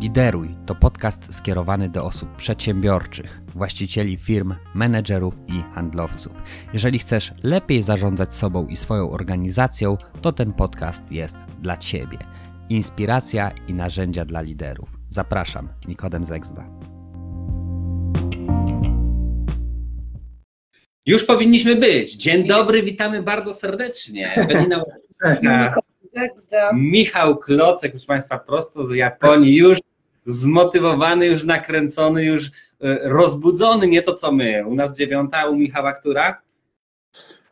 Lideruj to podcast skierowany do osób przedsiębiorczych, właścicieli firm, menedżerów i handlowców. Jeżeli chcesz lepiej zarządzać sobą i swoją organizacją, to ten podcast jest dla Ciebie. Inspiracja i narzędzia dla liderów. Zapraszam, Nikodem Zegzda. Już powinniśmy być. Dzień dobry, witamy bardzo serdecznie. Ewelina Zegzda. Michał Klocek, proszę Państwa, prosto z Japonii, już zmotywowany, już nakręcony, już e, rozbudzony, nie to co my. U nas dziewiąta, u Michała która?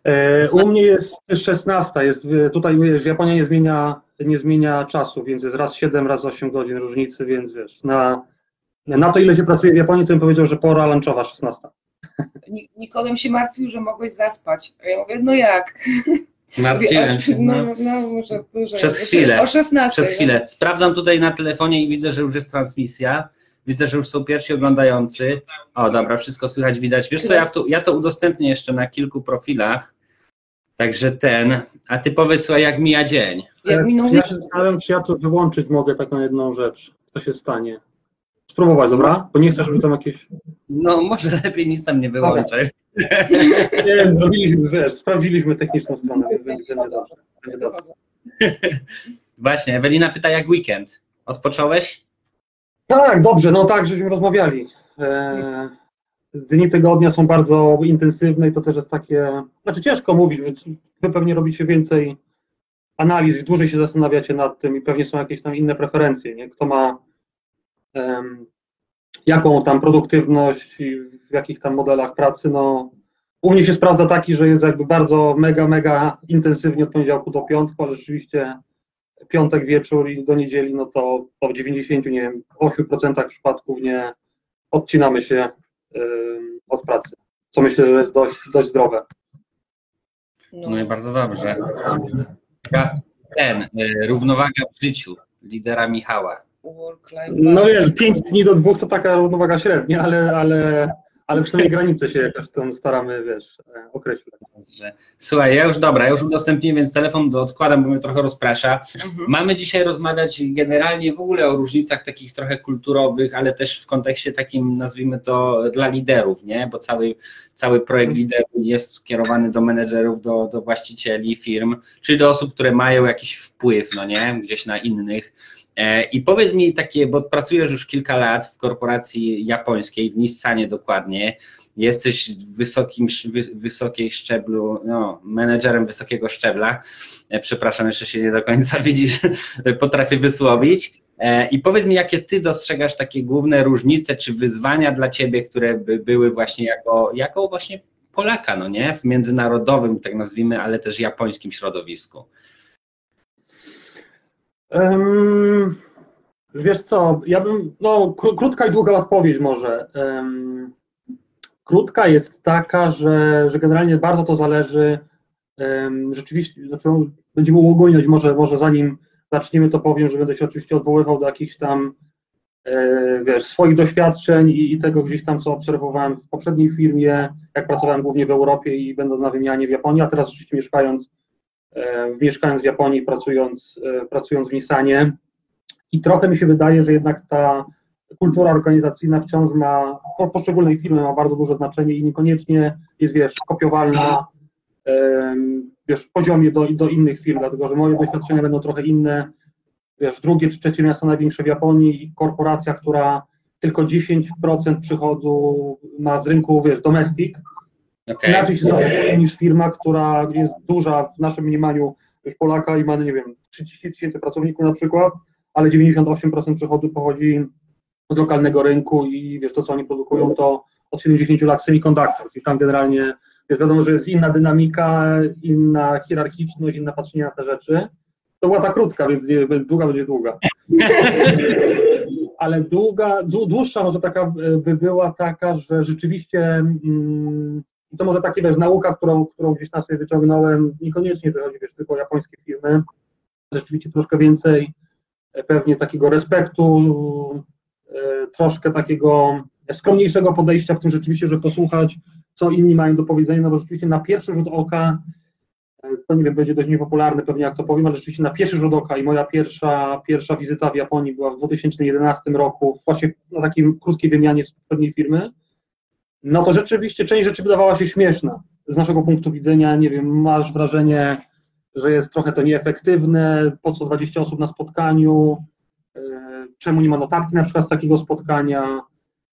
E, u mnie jest 16. Jest, tutaj wiesz, Japonia nie zmienia, nie zmienia czasu, więc jest raz 7, raz 8 godzin różnicy, więc wiesz, na, na to ile się pracuje w Japonii, to bym powiedział, że pora lunchowa 16. Nikodem się martwił, że mogłeś zaspać. A ja mówię, no jak? Martwiłem się. No, no, no może, może Przez chwilę. O 16. Przez chwilę. Sprawdzam tutaj na telefonie i widzę, że już jest transmisja. Widzę, że już są pierwsi oglądający. O, dobra, wszystko słychać, widać. Wiesz co, ja to, ja to udostępnię jeszcze na kilku profilach. Także ten. A ty powiedz, słuchaj, jak mija dzień. Jak minął... Ja się zastanawiam, czy ja to wyłączyć mogę taką jedną rzecz. Co się stanie? Spróbować, dobra? Bo nie chcę, żeby tam jakieś... No, może lepiej nic tam nie wyłączaj. Nie, zrobiliśmy, wiesz, sprawdziliśmy techniczną stronę, więc będzie, dobrze. Będzie dobrze. Właśnie, Ewelina pyta, jak weekend? Odpocząłeś? Tak, dobrze, no tak, żeśmy rozmawiali. E, dni tygodnia są bardzo intensywne i to też jest takie, znaczy ciężko mówić, więc wy pewnie robicie więcej analiz, dłużej się zastanawiacie nad tym i pewnie są jakieś tam inne preferencje, nie? Kto ma um, jaką tam produktywność i w jakich tam modelach pracy, no u mnie się sprawdza taki, że jest jakby bardzo mega, mega intensywnie od poniedziałku do piątku, ale rzeczywiście piątek wieczór i do niedzieli, no to, w 90, nie wiem, 8% przypadków nie odcinamy się od pracy, co myślę, że jest dość, dość zdrowe. No i bardzo dobrze. Ten, y, równowaga w życiu lidera Michała. No wiesz, 5 dni do dwóch to taka równowaga średnia, ale, ale, ale przynajmniej granice się jakoś tam staramy, wiesz, e, określić. Słuchaj, ja już dobra, ja już udostępnię, więc telefon odkładam, bo mnie trochę rozprasza. Mhm. Mamy dzisiaj rozmawiać generalnie w ogóle o różnicach takich trochę kulturowych, ale też w kontekście takim, nazwijmy to, dla liderów, nie? Bo cały, cały projekt mhm. liderów jest skierowany do menedżerów, do, do właścicieli firm, czyli do osób, które mają jakiś wpływ, no nie? Gdzieś na innych I powiedz mi takie, bo pracujesz już kilka lat w korporacji japońskiej, w Nissanie dokładnie, jesteś wysokim, wysokiej szczeblu, no, menedżerem wysokiego szczebla, e, przepraszam, jeszcze się nie do końca widzisz, potrafię wysłowić. E, I powiedz mi, jakie ty dostrzegasz takie główne różnice czy wyzwania dla ciebie, które by były właśnie jako, jako właśnie Polaka, no nie, w międzynarodowym, tak nazwijmy, ale też japońskim środowisku. Um, wiesz co, ja bym, no krótka i długa odpowiedź może. Um, krótka jest taka, że, że generalnie bardzo to zależy, um, rzeczywiście, znaczy będziemy uogólniać, może, może zanim zaczniemy to powiem, że będę się oczywiście odwoływał do jakichś tam e, wiesz, swoich doświadczeń i, i, tego gdzieś tam, co obserwowałem w poprzedniej firmie, jak pracowałem głównie w Europie i będąc na wymianie w Japonii, a teraz rzeczywiście mieszkając mieszkając w Japonii, pracując, e, pracując w Nissanie. I trochę mi się wydaje, że jednak ta kultura organizacyjna wciąż ma, po poszczególnej firmy ma bardzo duże znaczenie i niekoniecznie jest, wiesz, kopiowalna wiesz, w poziomie do, do innych firm, dlatego że moje doświadczenia będą trochę inne. Wiesz, drugie czy trzecie miasto największe w Japonii i korporacja, która tylko 10% przychodu ma z rynku, wiesz, domestic, Okay. Inaczej się zachowuje niż firma, która jest duża w naszym mniemaniu już Polaka i ma, nie wiem, 30 tysięcy pracowników na przykład, ale 98% przychodu pochodzi z lokalnego rynku i wiesz, to co oni produkują to od 70 lat semiconductors i tam generalnie wiesz, wiadomo, że jest inna dynamika, inna hierarchiczność, inne patrzenie na te rzeczy. To była ta krótka, więc nie, długa będzie długa. ale długa, dłuższa może taka by była taka, że rzeczywiście mm, i to może takie, wiesz, nauka, którą, którą gdzieś tam sobie wyciągnąłem, niekoniecznie, że chodzi, wiesz, tylko o japońskie firmy, rzeczywiście troszkę więcej e, pewnie takiego respektu, e, troszkę takiego skromniejszego podejścia w tym rzeczywiście, że posłuchać, co inni mają do powiedzenia, no bo rzeczywiście na pierwszy rzut oka to nie wiem, będzie dość niepopularne pewnie jak to powiem, ale rzeczywiście na pierwszy rzut oka i moja pierwsza, pierwsza wizyta w Japonii była w 2011 roku, właśnie na takiej krótkiej wymianie z poprzedniej firmy, no to rzeczywiście część rzeczy wydawała się śmieszna. Z naszego punktu widzenia, nie wiem, masz wrażenie, że jest trochę to nieefektywne, po co 20 osób na spotkaniu, e, czemu nie ma notatki na przykład z takiego spotkania,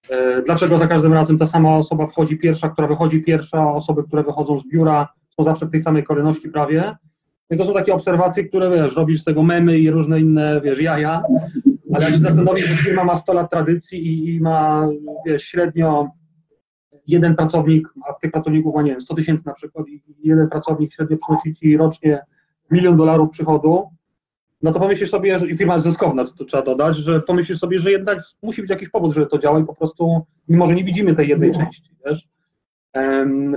e, dlaczego za każdym razem ta sama osoba wchodzi pierwsza, która wychodzi pierwsza, osoby, które wychodzą z biura są zawsze w tej samej kolejności prawie. I to są takie obserwacje, które wiesz, robisz z tego memy i różne inne, wiesz, jaja, ale jak się zastanowisz, że firma ma 100 lat tradycji i, i ma, wiesz, średnio jeden pracownik, a tych pracowników ma, nie wiem, 100 tysięcy na przykład i jeden pracownik średnio przynosi ci rocznie milion dolarów przychodu, no to pomyślisz sobie, że i firma jest zyskowna, to, trzeba dodać, że pomyślisz sobie, że jednak musi być jakiś powód, żeby to działa i po prostu, mimo że nie widzimy tej jednej części, wiesz,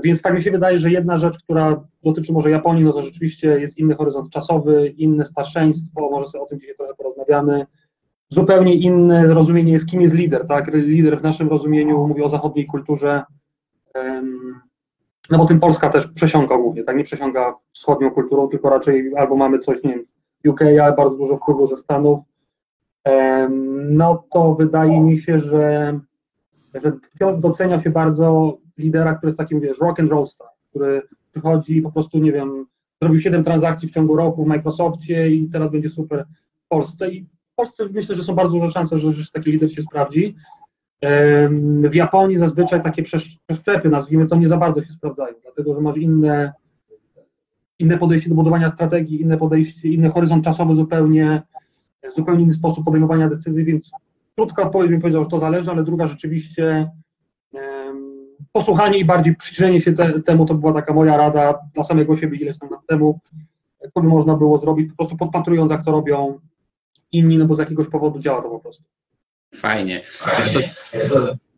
więc tak mi się wydaje, że jedna rzecz, która dotyczy może Japonii, no to rzeczywiście jest inny horyzont czasowy, inne starszeństwo, może sobie o tym dzisiaj trochę porozmawiamy. Zupełnie inne rozumienie jest, kim jest lider, tak? Lider w naszym rozumieniu mówi o zachodniej kulturze, no bo tym Polska też przesiąga głównie, tak? Nie przesiąga wschodnią kulturą, tylko raczej albo mamy coś, nie wiem, UK, ale bardzo dużo wpływu ze Stanów. No to wydaje mi się, że, że wciąż docenia się bardzo lidera, który jest takim, wiesz, rock and roll star, który przychodzi i po prostu, nie wiem, zrobił 7 transakcji w ciągu roku w Microsoftie i teraz będzie super w Polsce i Polsce myślę, że są bardzo duże szanse, że, że taki lider się sprawdzi. W Japonii zazwyczaj takie przeszczepy, nazwijmy to, nie za bardzo się sprawdzają, dlatego że masz inne, inne podejście do budowania strategii, inne podejście, inny horyzont czasowy zupełnie, zupełnie inny sposób podejmowania decyzji, więc krótka odpowiedź bym powiedział, że to zależy, ale druga rzeczywiście posłuchanie i bardziej przyjrzenie się te, temu, to była taka moja rada dla samego siebie ileś tam lat temu, co by można było zrobić, po prostu podpatrując, jak to robią inni, no bo z jakiegoś powodu działa to po prostu. Fajnie. Fajnie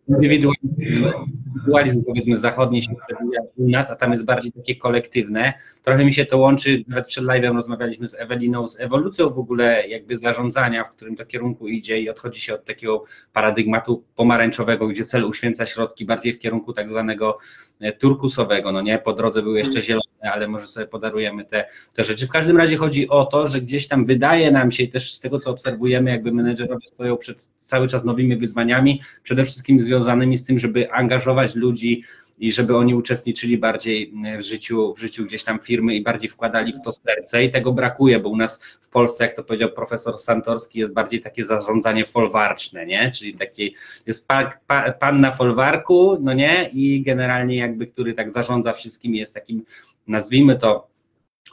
indywidualizm powiedzmy zachodni się przebija u nas, a tam jest bardziej takie kolektywne. Trochę mi się to łączy, nawet przed live'em rozmawialiśmy z Eweliną, z ewolucją w ogóle jakby zarządzania, w którym to kierunku idzie i odchodzi się od takiego paradygmatu pomarańczowego, gdzie cel uświęca środki bardziej w kierunku tak zwanego turkusowego, no nie, po drodze były jeszcze zielone, ale może sobie podarujemy te, te rzeczy. W każdym razie chodzi o to, że gdzieś tam wydaje nam się też z tego, co obserwujemy, jakby menedżerowie stoją przed cały czas nowymi wyzwaniami, przede wszystkim związanymi z tym, żeby angażować ludzi i żeby oni uczestniczyli bardziej w życiu, w życiu gdzieś tam firmy i bardziej wkładali w to serce i tego brakuje, bo u nas w Polsce, jak to powiedział profesor Santorski, jest bardziej takie zarządzanie folwarczne, nie? Czyli taki jest pa, pa, pan na folwarku, no nie? I generalnie jakby, który tak zarządza wszystkim jest takim, nazwijmy to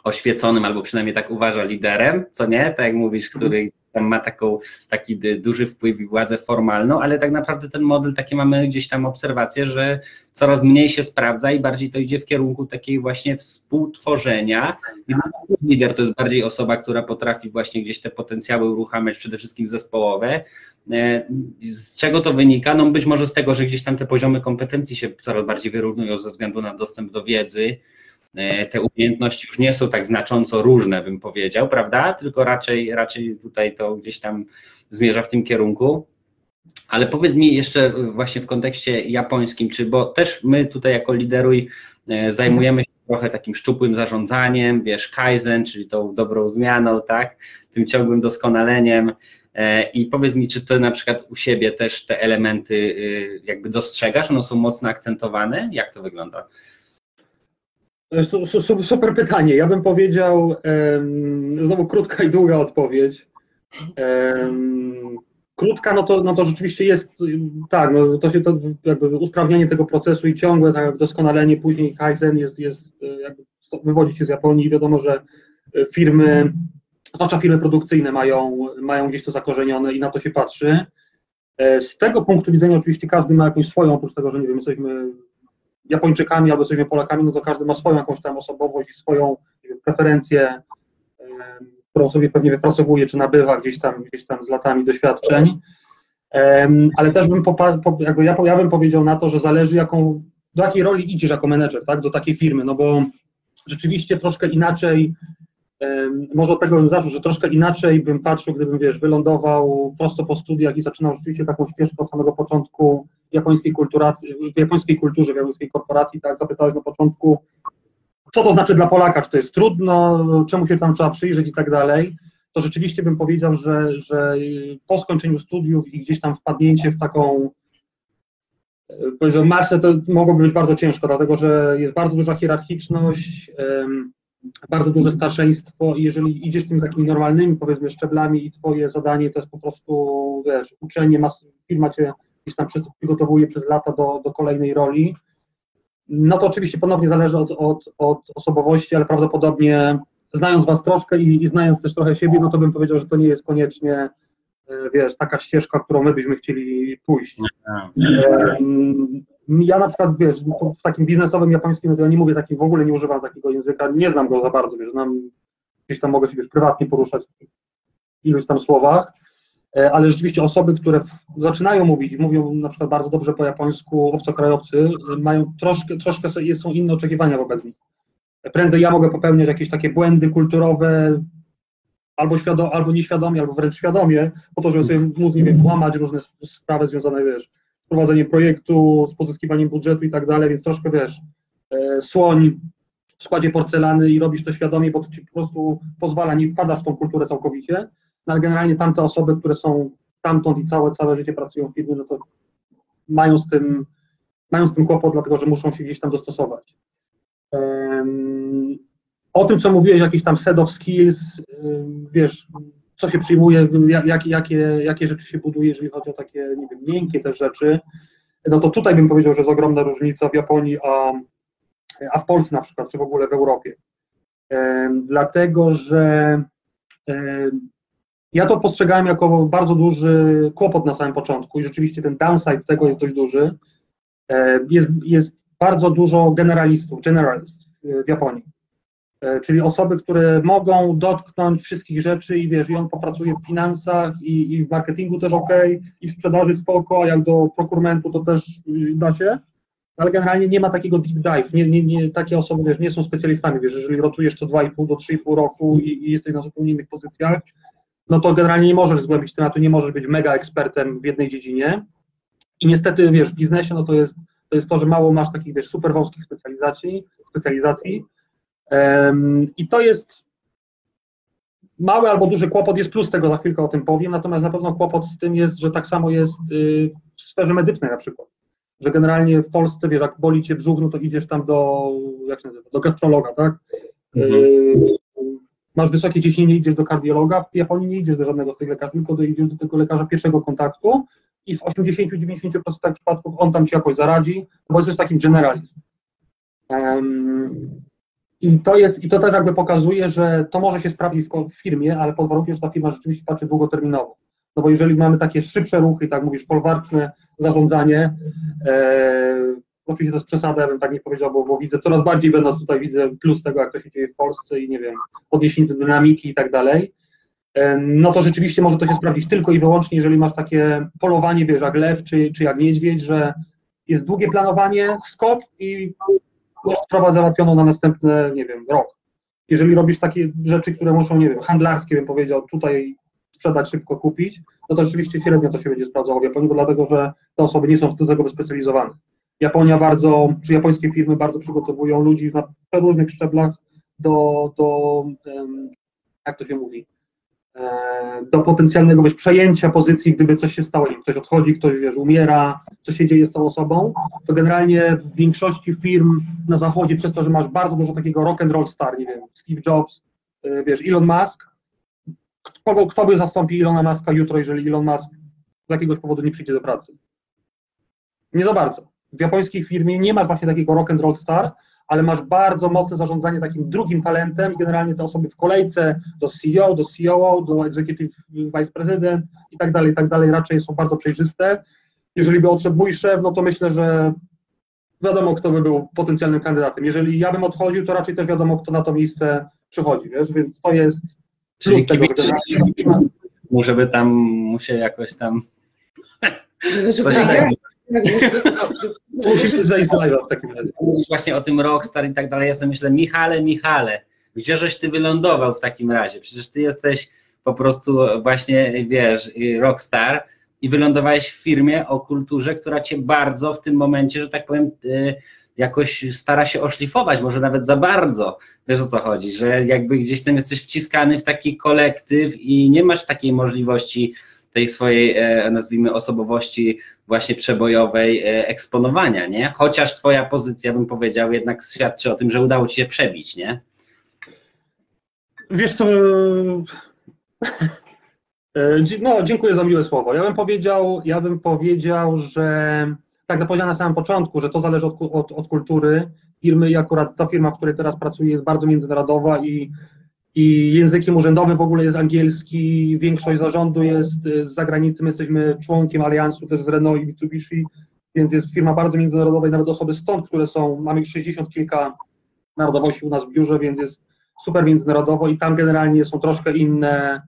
oświeconym, albo przynajmniej tak uważa liderem, co nie? Tak jak mówisz, który tam ma taką, taki duży wpływ i władzę formalną, ale tak naprawdę ten model, takie mamy gdzieś tam obserwacje, że coraz mniej się sprawdza i bardziej to idzie w kierunku takiej właśnie współtworzenia. I lider to jest bardziej osoba, która potrafi właśnie gdzieś te potencjały uruchamiać, przede wszystkim zespołowe. E, z czego to wynika? No być może z tego, że gdzieś tam te poziomy kompetencji się coraz bardziej wyrównują ze względu na dostęp do wiedzy, te umiejętności już nie są tak znacząco różne, bym powiedział, prawda? Tylko raczej, raczej tutaj to gdzieś tam zmierza w tym kierunku. Ale powiedz mi jeszcze właśnie w kontekście japońskim, czy bo też my tutaj jako lideruj e, zajmujemy się trochę takim szczupłym zarządzaniem, wiesz, kaizen, czyli tą dobrą zmianą, tak, tym ciągłym doskonaleniem. E, I powiedz mi, czy to na przykład u siebie też te elementy jakby dostrzegasz, one są mocno akcentowane? Jak to wygląda? Super pytanie. Ja bym powiedział, znowu krótka i długa odpowiedź. Krótka, no to, no to rzeczywiście jest, tak, no to się to jakby usprawnianie tego procesu i ciągłe tak doskonalenie, później Kaizen jest, jest jakby wywodzi się z Japonii i wiadomo, że firmy, zwłaszcza firmy produkcyjne mają, mają gdzieś to zakorzenione i na to się patrzy. E, z tego punktu widzenia oczywiście każdy ma jakąś swoją, oprócz tego, że nie wiem, jesteśmy Japończykami albo jesteśmy Polakami, no to każdy ma swoją jakąś tam osobowość i swoją wiem, preferencję, którą sobie pewnie wypracowuje, czy nabywa gdzieś tam, gdzieś tam z latami doświadczeń. Ale też bym, jakby ja, ja bym powiedział na to, że zależy jaką, do jakiej roli idziesz jako menedżer, tak, do takiej firmy, no bo rzeczywiście troszkę inaczej może od tego bym zaczął, że troszkę inaczej bym patrzył, gdybym, wiesz, wylądował prosto po studiach i zaczynał rzeczywiście taką ścieżkę od samego początku japońskiej w japońskiej kulturze, w japońskiej korporacji, tak, zapytałeś na początku, co to znaczy dla Polaka, czy to jest trudno, czemu się tam trzeba przyjrzeć i tak dalej, to rzeczywiście bym powiedział, że, że po skończeniu studiów i gdzieś tam wpadnięcie w taką powiedzmy masę to mogłoby być bardzo ciężko, dlatego że jest bardzo duża hierarchiczność, bardzo duże starszeństwo i jeżeli idziesz tymi takimi normalnymi powiedzmy szczeblami i twoje zadanie to jest po prostu, wiesz, uczenie, mas, firma cię gdzieś tam przygotowuje przez lata do, do kolejnej roli, no to oczywiście ponownie zależy od, od, od osobowości, ale prawdopodobnie znając was troszkę i, i znając też trochę siebie, no to bym powiedział, że to nie jest koniecznie e, wiesz, taka ścieżka, którą my byśmy chcieli pójść. Ja na przykład, wiesz, w takim biznesowym japońskim, ja nie mówię takim, w ogóle nie używam takiego języka, nie znam go za bardzo, wiesz, znam, gdzieś tam mogę się wiesz, prywatnie poruszać w iluś tam słowach, e, ale rzeczywiście osoby, które zaczynają mówić, mówią na przykład bardzo dobrze po japońsku, obcokrajowcy, mają troszkę, troszkę są inne oczekiwania wobec nich. Prędzej ja mogę popełniać jakieś takie błędy kulturowe, albo, świadom, albo nieświadomie, albo wręcz świadomie, po to, żeby sobie móc, nie wiem, łamać różne sprawy związane, wiesz, z prowadzeniem projektu, z pozyskiwaniem budżetu i tak dalej, więc troszkę, wiesz, e, słoń w składzie porcelany i robisz to świadomie, bo to ci po prostu pozwala, nie wpadasz w tą kulturę całkowicie, no ale generalnie tamte osoby, które są stamtąd i całe, całe życie pracują w firmie, no to mają z tym, mają z tym kłopot, dlatego że muszą się gdzieś tam dostosować. O tym, co mówiłeś, jakiś tam set of skills, wiesz, co się przyjmuje, jak, jakie, jakie rzeczy się buduje, jeżeli chodzi o takie, nie wiem, miękkie też rzeczy, no to tutaj bym powiedział, że jest ogromna różnica w Japonii, a, a w Polsce na przykład, czy w ogóle w Europie. Dlatego, że ja to postrzegałem jako bardzo duży kłopot na samym początku i rzeczywiście ten downside tego jest dość duży. Jest, jest bardzo dużo generalistów, generalistów w Japonii. E, czyli osoby, które mogą dotknąć wszystkich rzeczy i wiesz, i on popracuje w finansach i, i w marketingu też ok, i w sprzedaży spoko, a jak do prokurentu to też y, da się, ale generalnie nie ma takiego deep dive, nie, nie, nie, takie osoby wiesz, nie są specjalistami, wiesz, jeżeli rotujesz co 2,5 do 3,5 roku i, i jesteś na zupełnie innych pozycjach, no to generalnie nie możesz zgłębić tematu, nie możesz być mega ekspertem w jednej dziedzinie. I niestety, wiesz, w biznesie no to jest to jest to, że mało masz takich, wiesz, super wąskich specjalizacji, specjalizacji i to jest mały albo duży kłopot, jest plus tego, za chwilkę o tym powiem, natomiast na pewno kłopot z tym jest, że tak samo jest y, w sferze medycznej na przykład, że generalnie w Polsce, wiesz, jak boli cię brzuch, no to idziesz tam do, jak się nazywa, do gastrologa, tak? Mhm. Y, masz wysokie ciśnienie, idziesz do kardiologa, w Japonii nie idziesz do żadnego z tych lekarzy, tylko idziesz do tego lekarza pierwszego kontaktu i w 80-90% przypadków on tam ci jakoś zaradzi, bo jest takim generalizm. Um, i to, jest, I to też jakby pokazuje, że to może się sprawdzić w, firmie, ale pod warunkiem, że ta firma rzeczywiście patrzy długoterminowo. No bo jeżeli mamy takie szybsze ruchy, tak mówisz, folwarczne zarządzanie, e, oczywiście to jest przesada, ja bym tak nie powiedział, bo, bo widzę coraz bardziej będąc tutaj, widzę plus tego, jak to się dzieje w Polsce i nie wiem, podniesienie dynamiki i tak dalej no to rzeczywiście może to się sprawdzić tylko i wyłącznie, jeżeli masz takie polowanie, wiesz, jak lew czy, czy jak niedźwiedź, że jest długie planowanie, skok i masz sprawę załatwioną na następny, nie wiem, rok. Jeżeli robisz takie rzeczy, które muszą, nie wiem, handlarskie, bym powiedział, tutaj sprzedać, szybko kupić, no to rzeczywiście średnio to się będzie sprawdzało w Japonii, dlatego że te osoby nie są do tego wyspecjalizowane. Japonia bardzo, czy japońskie firmy bardzo przygotowują ludzi na różnych szczeblach do, do jak to się mówi, do potencjalnego wiesz, przejęcia pozycji, gdyby coś się stało, nie ktoś odchodzi, ktoś wiesz, umiera, co się dzieje z tą osobą, to generalnie w większości firm na zachodzie, przez to, że masz bardzo dużo takiego rock and roll star, nie wiem, Steve Jobs, e, wiesz, Elon Musk, kogo, kto by zastąpił Elona Muska jutro, jeżeli Elon Musk z jakiegoś powodu nie przyjdzie do pracy? Nie za bardzo. W japońskiej firmie nie masz właśnie takiego rock and roll star, ale masz bardzo mocne zarządzanie takim drugim talentem. I generalnie te osoby w kolejce do CEO, do COO, do Executive Vice President i tak dalej, i tak dalej, raczej są bardzo przejrzyste. Jeżeli by odszedł mój szef, no to myślę, że wiadomo, kto by był potencjalnym kandydatem. Jeżeli ja bym odchodził, to raczej też wiadomo, kto na to miejsce przychodzi, wiesz, więc to jest plus Czyli tego, że żeby tam mu się jakoś tam coś tak, Musimy zejść z live'a w takim razie. Właśnie o tym Rockstar i tak dalej. Ja sobie myślę, Michale, Michale, gdzie żeś ty wylądował w takim razie? Przecież ty jesteś po prostu właśnie, wiesz, Rockstar i wylądowałeś w firmie o kulturze, która cię bardzo w tym momencie, że tak powiem, jakoś stara się oszlifować, może nawet za bardzo, wiesz o co chodzi, że jakby gdzieś tam jesteś wciskany w taki kolektyw i nie masz takiej możliwości tej swojej, e, nazwijmy, osobowości właśnie przebojowej e, eksponowania, nie? Chociaż twoja pozycja, bym powiedział, jednak świadczy o tym, że udało ci się przebić, nie? Wiesz co, e, no dziękuję za miłe słowo. Ja bym powiedział, ja bym powiedział, że tak jak powiedziałem na samym początku, że to zależy od, od, od kultury firmy i akurat ta firma, w której teraz pracuję jest bardzo międzynarodowa i i językiem urzędowym w ogóle jest angielski, większość zarządu jest z zagranicy, my jesteśmy członkiem aliansu też z Renault i Mitsubishi, więc jest firma bardzo międzynarodowa i nawet osoby stąd, które są, mamy 60 kilka narodowości u nas w biurze, więc jest super międzynarodowo i tam generalnie są troszkę inne,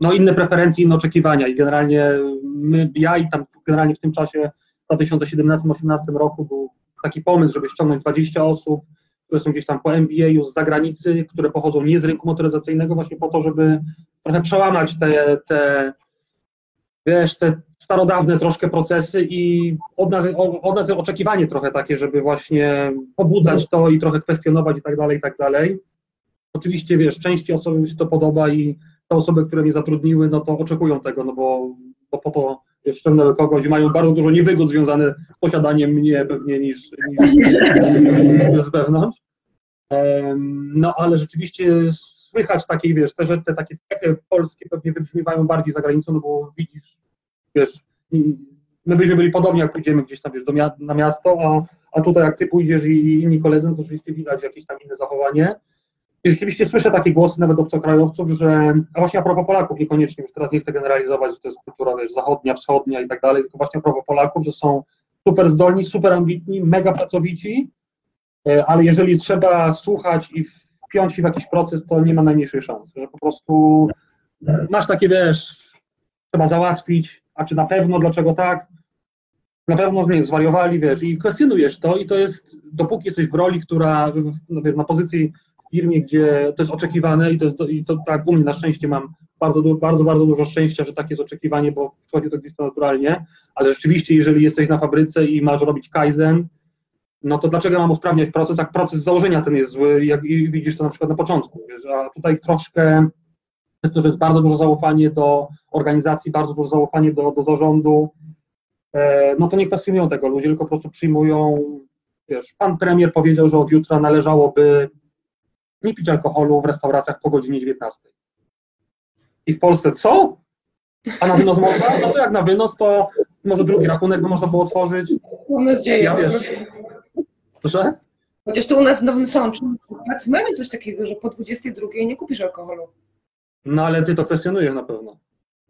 no inne preferencje, inne oczekiwania. I generalnie my, ja i tam generalnie w tym czasie w 2017-2018 roku był taki pomysł, żeby ściągnąć 20 osób, które są gdzieś tam po MBA z zagranicy, które pochodzą nie z rynku motoryzacyjnego, właśnie po to, żeby trochę przełamać te, te wiesz, te starodawne troszkę procesy i od nas, od nas oczekiwanie trochę takie, żeby właśnie pobudzać to i trochę kwestionować i tak dalej, i tak dalej. Oczywiście, wiesz, części osób się to podoba i te osoby, które mnie zatrudniły, no to oczekują tego, no bo, bo po to ściągnęły kogoś i mają bardzo dużo niewygód związanych z posiadaniem mnie pewnie niż, niż, niż z wewnątrz. No ale rzeczywiście słychać takiej, wiesz, te, że te takie cechy polskie pewnie wybrzmiewają bardziej za granicą, no bo widzisz, wiesz, my byśmy byli podobni, jak pójdziemy gdzieś tam, wiesz, do mia na miasto, a, a tutaj jak ty pójdziesz i inni koledzy, no to rzeczywiście widać jakieś tam inne zachowanie. I rzeczywiście słyszę takie głosy nawet obcokrajowców, że, a właśnie a propos Polaków niekoniecznie, już teraz nie chcę generalizować, że to jest kultura wiesz, zachodnia, wschodnia i tak dalej, tylko właśnie a propos Polaków, że są super zdolni, super ambitni, mega pracowici, e, ale jeżeli trzeba słuchać i wpiąć się w jakiś proces, to nie ma najmniejszej szansy, że po prostu masz takie, wiesz, trzeba załatwić, a czy na pewno, dlaczego tak, na pewno nie, zwariowali, wiesz, i kwestionujesz to i to jest, dopóki jesteś w roli, która, no wiesz, na pozycji firmie, gdzie to jest oczekiwane i to, jest, i to tak u mnie na szczęście mam bardzo, bardzo, bardzo dużo szczęścia, że takie jest oczekiwanie, bo wchodzi to gdzieś to naturalnie, ale rzeczywiście jeżeli jesteś na fabryce i masz robić kaizen, no to dlaczego mam usprawniać proces, jak proces założenia ten jest zły jak, i widzisz to na przykład na początku, wiesz, a tutaj troszkę jest to, że jest bardzo dużo zaufanie do organizacji, bardzo dużo zaufanie do, do zarządu, e, no to nie kwestionują tego ludzie, tylko po prostu przyjmują, wiesz, pan premier powiedział, że od jutra należałoby nie pić alkoholu w restauracjach po godzinie 19. I w Polsce co? A na wynos można? No to jak na wynos, to może drugi rachunek by można było otworzyć. U nas dzieje. Ja wiesz. Proszę? Chociaż tu u nas w Nowym Sączu mamy coś takiego, że po 22 nie kupisz alkoholu. No ale ty to kwestionujesz na pewno.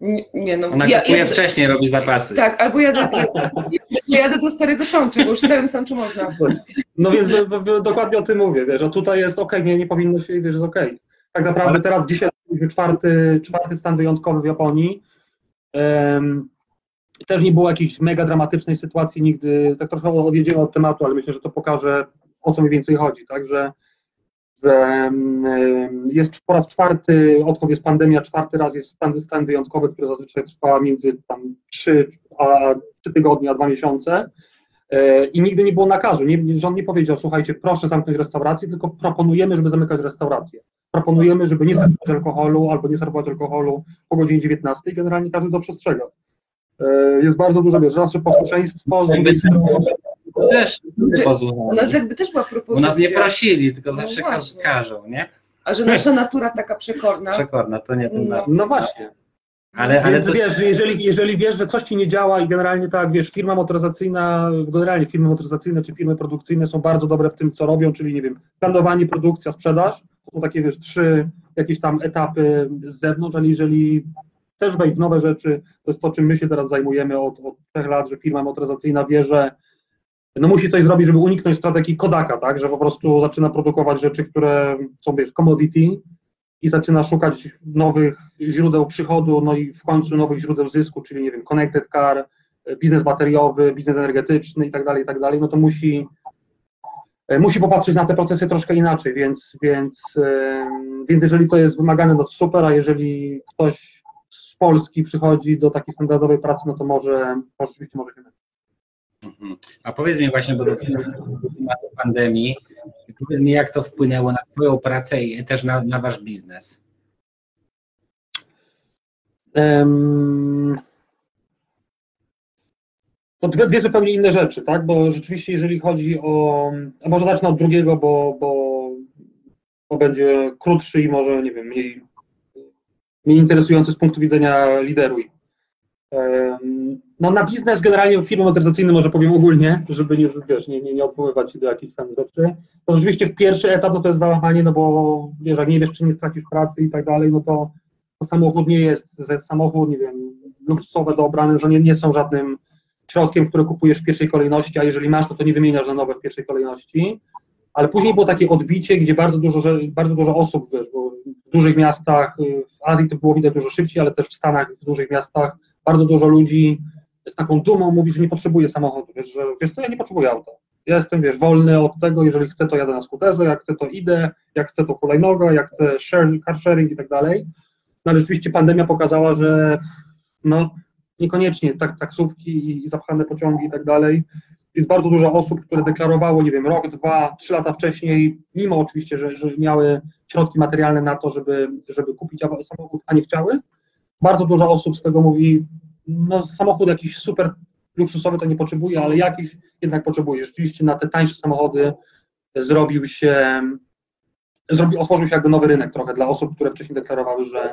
Nie, nie no. Ona ja, kupuje ja, wcześniej, robi zapasy. Tak, albo jadę, jadę do Starego Sączu, bo już w Starym Sączu można. No więc do, do, dokładnie o tym mówię, wiesz, a tutaj jest ok, nie, nie powinno się, wiesz, jest ok. Tak naprawdę Ale... teraz dzisiaj mieliśmy czwarty, czwarty stan wyjątkowy w Japonii. Um, też nie było jakiejś mega dramatycznej sytuacji nigdy, tak trochę odjedziemy od tematu, ale myślę, że to pokaże, o co mniej więcej chodzi, tak, że że jest po raz czwarty, odkąd jest pandemia, czwarty raz jest stan, stan wyjątkowy, który zazwyczaj trwa między tam 3, a 3 tygodnie, a 2 miesiące. E, I nigdy nie było nakazu. Nie, rząd nie powiedział, słuchajcie, proszę zamknąć restaurację, tylko proponujemy, żeby zamykać restaurację. Proponujemy, żeby nie serwować alkoholu albo nie serwować alkoholu po godzinie 19 i generalnie każdy to przestrzega. E, jest bardzo dużo, wiesz, nasze posłuszeństwo, z drugiej strony też U nas jakby też była propozycja. U nas nie prosili, tylko no zawsze właśnie. każą, nie? A że nasza natura taka przekorna. Przekorna, to nie ten no, no właśnie. Ale, ale Więc wiesz, jeżeli, jeżeli wiesz, że coś ci nie działa i generalnie tak, wiesz, firma motoryzacyjna, generalnie firmy motoryzacyjne czy firmy produkcyjne są bardzo dobre w tym, co robią, czyli nie wiem, planowanie, produkcja, sprzedaż, to są takie, wiesz, trzy jakieś tam etapy z zewnątrz, ale jeżeli chcesz wejść w nowe rzeczy, to jest to, czym my się teraz zajmujemy od, od trzech lat, że firma motoryzacyjna wie, że no musi coś zrobić, żeby uniknąć strategii Kodaka, tak, że po prostu zaczyna produkować rzeczy, które są, wiesz, commodity i zaczyna szukać nowych źródeł przychodu, no i w końcu nowych źródeł zysku, czyli, nie wiem, connected car, biznes bateriowy, biznes energetyczny i tak dalej, i tak dalej, no to musi musi popatrzeć na te procesy troszkę inaczej, więc, więc, więc jeżeli to jest wymagane, no to super, a jeżeli ktoś z Polski przychodzi do takiej standardowej pracy, no to może, może się. A powiedz mi właśnie, bo do tematu pandemii, powiedz mi, jak to wpłynęło na Twoją pracę i też na, na Wasz biznes? To dwie, dwie, zupełnie inne rzeczy, tak? Bo rzeczywiście, jeżeli chodzi o. A może zacznę od drugiego, bo, bo, bo będzie krótszy i może, nie wiem, mniej, mniej interesujący z punktu widzenia lideruj. No na biznes generalnie firmy motoryzacyjne może powiem ogólnie, żeby nie, wiesz, nie, nie, nie odwoływać do jakichś tam rzeczy. To rzeczywiście w pierwszy etap no to jest załamanie, no bo wiesz, jak nie wiesz, czy nie stracisz pracy i tak dalej, no to, to samochód nie jest, samochód, nie wiem, luksusowe dobra, że nie, nie są żadnym środkiem, które kupujesz w pierwszej kolejności, a jeżeli masz, no to nie wymieniasz na nowe w pierwszej kolejności. Ale później było takie odbicie, gdzie bardzo dużo, bardzo dużo osób, wiesz, bo w dużych miastach, w Azji to było widać dużo szybciej, ale też w Stanach, w dużych miastach bardzo dużo ludzi z taką dumą mówi, że nie potrzebuje samochodu, wiesz, że wiesz co, ja nie potrzebuję auta. Ja jestem, wiesz, wolny od tego, jeżeli chcę, to jadę na skuterze, jak chcę, to idę, jak chcę, to hulajnoga, jak chcę share, car sharing i tak dalej. No ale rzeczywiście pandemia pokazała, że no niekoniecznie tak, taksówki i zapchane pociągi i tak dalej. Jest bardzo dużo osób, które deklarowało, nie wiem, rok, dwa, trzy lata wcześniej, mimo oczywiście, że, że miały środki materialne na to, żeby, żeby kupić samochód, a nie chciały. Bardzo dużo osób z tego mówi, no samochód jakiś super luksusowy to nie potrzebuje, ale jakiś jednak potrzebuje. Rzeczywiście na te tańsze samochody zrobił się, zrobił, otworzył się jakby nowy rynek trochę dla osób, które wcześniej deklarowały, że,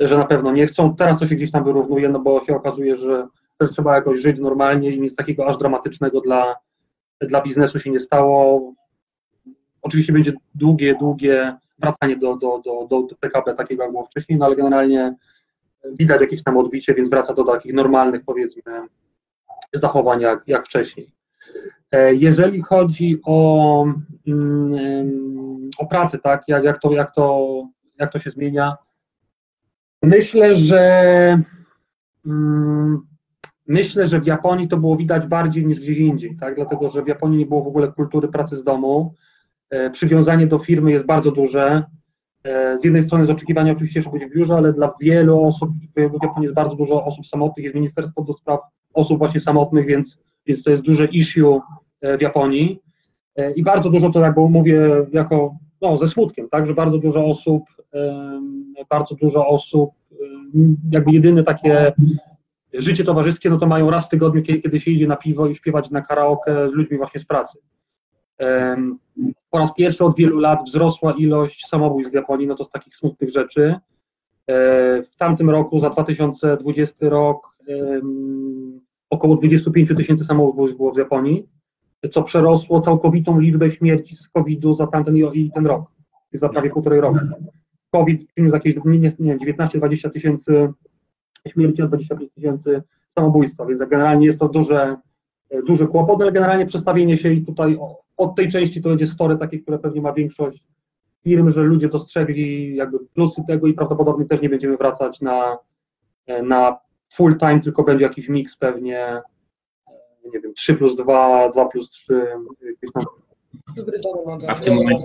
że na pewno nie chcą. Teraz to się gdzieś tam wyrównuje, no bo się okazuje, że też trzeba jakoś żyć normalnie i nic takiego aż dramatycznego dla, dla biznesu się nie stało. Oczywiście będzie długie, długie wracanie do, do, do, do PKB takiego, jak było wcześniej, no ale generalnie widać jakieś tam odbicie, więc wraca do takich normalnych, powiedzmy, zachowań jak, jak wcześniej. E, jeżeli chodzi o, mm, o pracę, tak, jak, jak, to, jak, to, jak to się zmienia, myślę, że mm, myślę, że w Japonii to było widać bardziej niż gdzieś indziej, tak, dlatego, że w Japonii nie było w ogóle kultury pracy z domu, e, przywiązanie do firmy jest bardzo duże, z jednej strony z oczekiwania oczywiście, żeby być w biurze, ale dla wielu osób, w Japonii jest bardzo dużo osób samotnych, jest Ministerstwo do Spraw Osób właśnie samotnych, więc, więc to jest duże issue e, w Japonii. E, I bardzo dużo to, jakby mówię, jako no, ze smutkiem, tak, że bardzo dużo osób, bardzo dużo osób, jakby jedyne takie życie towarzyskie, no to mają raz w tygodniu, kiedy się idzie na piwo i śpiewać na karaoke z ludźmi właśnie z pracy. Po raz pierwszy od wielu lat wzrosła ilość samobójstw w Japonii, no to z takich smutnych rzeczy. E, w tamtym roku, za 2020 rok, około 25 tysięcy samobójstw było w Japonii, co przerosło całkowitą liczbę śmierci z COVID-u za tamten i ten rok, za prawie półtorej roku. COVID przyniósł jakieś nie, nie, 19-20 tysięcy śmierci, a 25 tysięcy samobójstwa, więc generalnie jest to duże, duży kłopot, ale generalnie przestawienie się i tutaj od tej części to będzie story takie, które pewnie ma większość firm, że ludzie dostrzegli jakby plusy tego i prawdopodobnie też nie będziemy wracać na, na full time, tylko będzie jakiś miks pewnie, nie wiem, 3 plus 2, 2 plus 3, gdzieś tam. A w tym momencie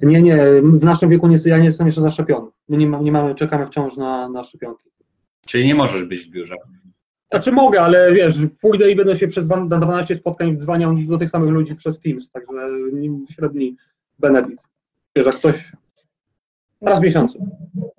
nie, nie, w naszym wieku nie, ja nie jestem jeszcze zaszczepiony. My nie, nie mamy, czekamy wciąż na, na szczepionki. Czyli nie możesz być w biurze. Znaczy mogę, ale wiesz, pójdę i będę się przez 12 spotkań dzwaniał do tych samych ludzi przez Teams, także średni benefit. Wiesz, jak ktoś raz w miesiącu.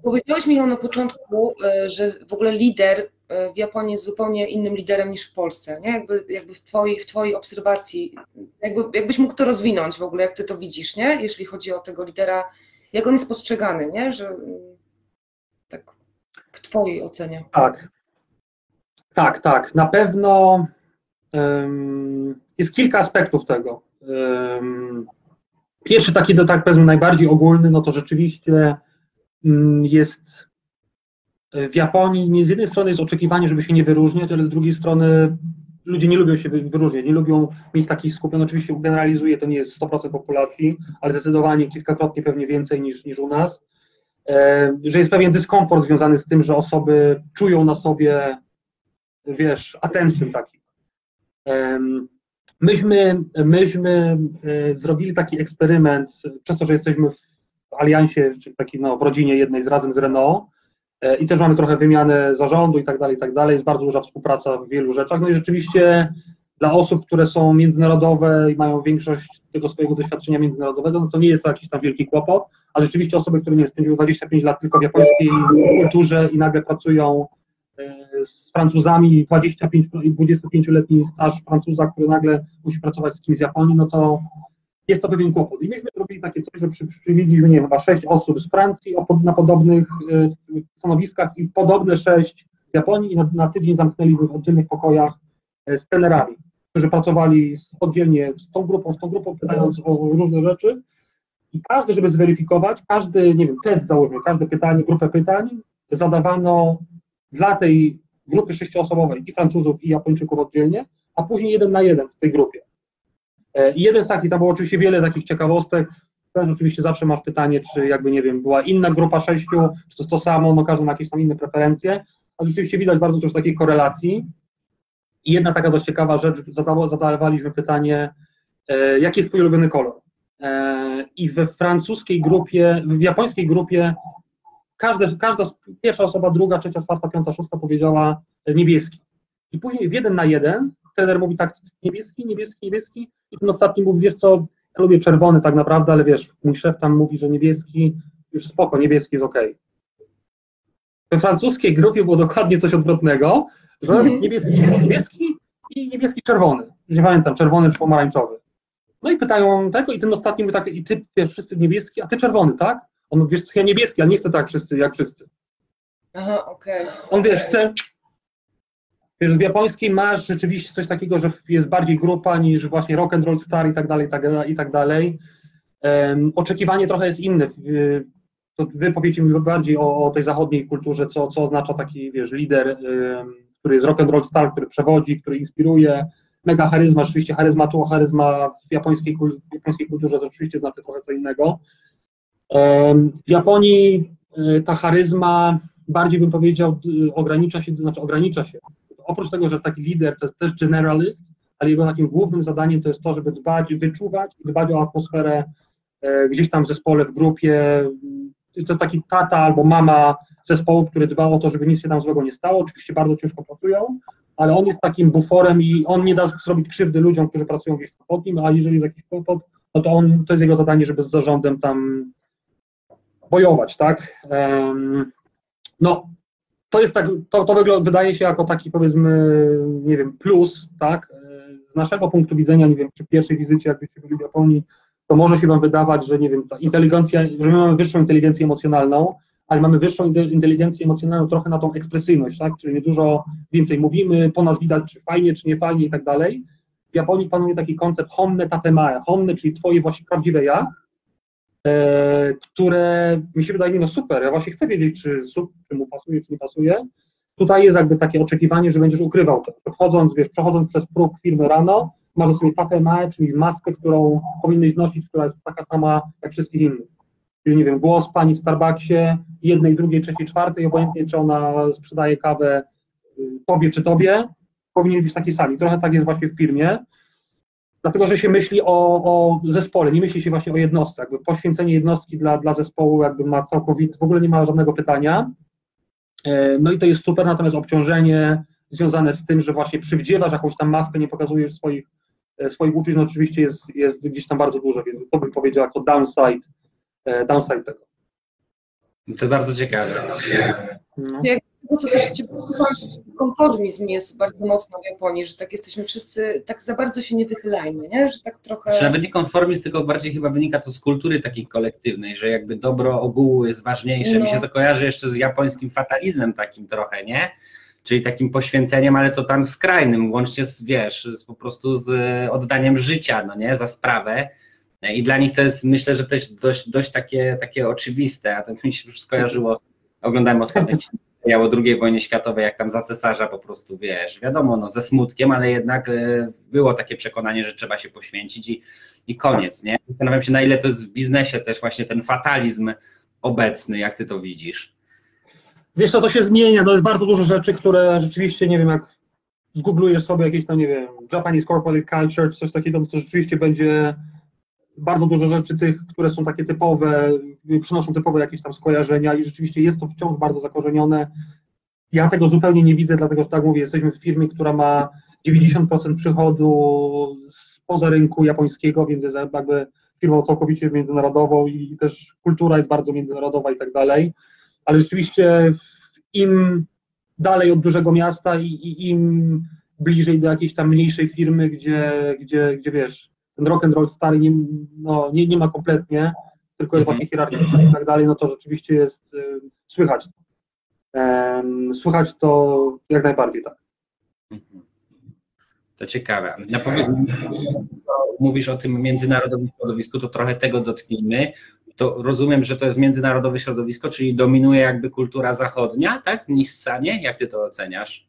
Powiedziałeś Michał na początku, e, że w ogóle lider e, w Japonii jest zupełnie innym liderem niż w Polsce, nie? Jakby, jakby w, twojej, w twojej obserwacji, jakby, jakbyś mógł to rozwinąć w ogóle, jak ty to widzisz, nie? Jeśli chodzi o tego lidera, jak on jest postrzegany, nie? Że tak w twojej ocenie. Tak, tak, tak. Na pewno um, jest kilka aspektów tego. Um, pierwszy taki, no tak powiedzmy najbardziej ogólny, no to rzeczywiście um, jest w Japonii, nie z jednej strony jest oczekiwanie, żeby się nie wyróżniać, ale z drugiej strony ludzie nie lubią się wyróżniać, nie lubią mieć takich skupień. Oczywiście generalizuję, to nie jest 100% populacji, ale zdecydowanie kilkakrotnie pewnie więcej niż, niż u nas. E, że jest pewien dyskomfort związany z tym, że osoby czują na sobie wiesz, attention taki. Myśmy, myśmy e, zrobili taki eksperyment, przez to, że jesteśmy w aliansie, czyli taki no, w rodzinie jednej z razem z Renault, i też mamy trochę wymianę zarządu i tak dalej, i tak dalej. Jest bardzo duża współpraca w wielu rzeczach. No i rzeczywiście dla osób, które są międzynarodowe i mają większość tego swojego doświadczenia międzynarodowego, no to nie jest to jakiś tam wielki kłopot, ale rzeczywiście osoby, które nie spędziły 25 lat tylko w japońskiej kulturze i nagle pracują e, z Francuzami 25 i 25-letni staż Francuza, który nagle musi pracować z kimś z Japonii, no to jest to pewien kłopot. I myśmy zrobili takie coś, że przy, nie wiem, chyba sześć osób z Francji na podobnych e, stanowiskach i podobne sześć z Japonii i na, na tydzień zamknęliśmy w oddzielnych pokojach e, z trenerami którzy pracowali oddzielnie z tą grupą, z tą grupą, pytając o różne rzeczy. I każdy, żeby zweryfikować, każdy, nie wiem, test załóżmy, każde pytanie, grupę pytań zadawano dla tej grupy sześcioosobowej i Francuzów, i Japończyków oddzielnie, a później jeden na jeden w tej grupie. E, I jeden z takich, tam było oczywiście wiele takich ciekawostek, też oczywiście zawsze masz pytanie, czy jakby, nie wiem, była inna grupa sześciu, czy to jest to samo, no każdy ma jakieś tam inne preferencje, ale rzeczywiście widać bardzo dużo takiej korelacji, i jedna taka dość ciekawa rzecz, zadawaliśmy pytanie, e, jaki jest Twój ulubiony kolor? E, I we francuskiej grupie, w japońskiej grupie każda, każda pierwsza osoba, druga, trzecia, czwarta, piąta, szósta powiedziała niebieski. I później w jeden na jeden trener mówi tak, niebieski, niebieski, niebieski i ten ostatni mówi, wiesz co, ja lubię czerwony tak naprawdę, ale wiesz, mój szef tam mówi, że niebieski, już spoko, niebieski jest ok. We francuskiej grupie było dokładnie coś odwrotnego, że niebieski, niebieski, niebieski i niebieski, czerwony. Nie pamiętam, czerwony czy pomarańczowy. No i pytają tego i ten ostatni mówi tak, i ty wiesz, wszyscy niebieski, a ty czerwony, tak? On mówi, wiesz, ja niebieski, ale nie chcę tak wszyscy, jak wszyscy. Aha, okej. Okay. On wiesz, chce, wiesz, w japońskiej masz rzeczywiście coś takiego, że jest bardziej grupa niż właśnie rock and roll star i tak dalej, i tak, i tak dalej. Um, oczekiwanie trochę jest inne. To wy powiecie mi bardziej o, o tej zachodniej kulturze, co, co oznacza taki, wiesz, lider um, który jest rock and roll star, który przewodzi, który inspiruje, mega charyzma, rzeczywiście charyzma tu, charyzma w japońskiej, w japońskiej kulturze to rzeczywiście znaczy trochę co innego. W Japonii e, ta charyzma bardziej bym powiedział ogranicza się, znaczy ogranicza się. Oprócz tego, że taki lider to jest też generalist, ale jego takim głównym zadaniem to jest to, żeby dbać, wyczuwać dbać o atmosferę e, gdzieś tam w zespole, w grupie, to jest taki tata albo mama zespołu, który dba o to, żeby nic się tam złego nie stało. Oczywiście bardzo ciężko pracują, ale on jest takim buforem i on nie da zrobić krzywdy ludziom, którzy pracują gdzieś pod nim, a jeżeli jest jakiś kłopot, no to on, to jest jego zadanie, żeby z zarządem tam bojować, tak? No, to jest tak, to, to wydaje się jako taki powiedzmy, nie wiem, plus, tak? Z naszego punktu widzenia, nie wiem, przy pierwszej wizycie, jakbyście byli w Japonii, to może się Wam wydawać, że nie wiem, ta inteligencja, że my mamy wyższą inteligencję emocjonalną, ale mamy wyższą inteligencję emocjonalną trochę na tą ekspresyjność, tak? Czyli dużo więcej mówimy, po nas widać, czy fajnie, czy nie fajnie i tak dalej. W Japonii panuje taki koncept honne tatemae, honne, czyli twoje właśnie prawdziwe ja, e, które mi się wydaje, no super, ja właśnie chcę wiedzieć, czy, czy mu pasuje, czy nie pasuje. Tutaj jest jakby takie oczekiwanie, że będziesz ukrywał to. Wchodząc, wiesz, przechodząc przez próg firmy rano, masz sobie tatemae, czyli maskę, którą powinieneś nosić, która jest taka sama jak wszystkich innych. Czyli nie wiem, głos pani w Starbucksie, jednej, drugiej, trzeciej, czwartej, obojętnie czy ona sprzedaje kawę y, tobie czy tobie, powinien być taki sami. Trochę tak jest właśnie w firmie, dlatego że się myśli o, o zespole, nie myśli się właśnie o jednostce. Jakby poświęcenie jednostki dla, dla zespołu jakby ma całkowicie, w ogóle nie ma żadnego pytania. E, no i to jest super, natomiast obciążenie związane z tym, że właśnie przywdziewasz jakąś tam maskę, nie pokazujesz swoich E, swoich uczuć, no oczywiście jest, jest gdzieś tam bardzo dużo, więc to bym powiedział jako downside, e, downside tego. To bardzo ciekawe. No. Tego, co też konformizm jest bardzo mocno w Japonii, że tak jesteśmy wszyscy, tak za bardzo się nie wychylajmy, nie? że tak trochę... Czy nawet nie konformizm, tylko bardziej chyba wynika to z kultury takiej kolektywnej, że jakby dobro ogółu jest ważniejsze. No. Mi się to kojarzy jeszcze z japońskim fatalizmem takim trochę, nie? czyli takim poświęceniem, ale to tam skrajnym, łącznie z, wiesz, z, po prostu z oddaniem życia, no nie, za sprawę. I dla nich to jest, myślę, że też dość, dość takie, takie oczywiste, a to mi się już skojarzyło, oglądałem ostatnio o II wojnie światowej, jak tam za cesarza po prostu, wiesz, wiadomo, no ze smutkiem, ale jednak e, było takie przekonanie, że trzeba się poświęcić i, i koniec, nie? Zastanawiam się, na ile to jest w biznesie też właśnie ten fatalizm obecny, jak ty to widzisz. Wiesz co, to się zmienia, to jest bardzo dużo rzeczy, które rzeczywiście, nie wiem, jak zgooglujesz sobie jakieś tam, nie wiem, Japanese Corporate Culture czy coś takiego, to rzeczywiście będzie bardzo dużo rzeczy tych, które są takie typowe, przynoszą typowe jakieś tam skojarzenia i rzeczywiście jest to wciąż bardzo zakorzenione. Ja tego zupełnie nie widzę, dlatego że tak mówię, jesteśmy w firmie, która ma 90% przychodu spoza rynku japońskiego, więc jest jakby firmą całkowicie międzynarodową i też kultura jest bardzo międzynarodowa i tak dalej, ale rzeczywiście im dalej od dużego miasta i, i im bliżej do jakiejś tam mniejszej firmy, gdzie, gdzie, gdzie wiesz, ten rock and roll stary nie, no, nie, nie ma kompletnie, tylko jest mhm. właśnie hierarchiczny i tak dalej, no to rzeczywiście jest y, słychać. Słychać to jak najbardziej tak. Mhm. To ciekawe. Na powiedz, mówisz o tym międzynarodowym środowisku, to trochę tego dotknijmy. To rozumiem, że to jest międzynarodowe środowisko, czyli dominuje jakby kultura zachodnia, tak? W Nissanie? Jak ty to oceniasz?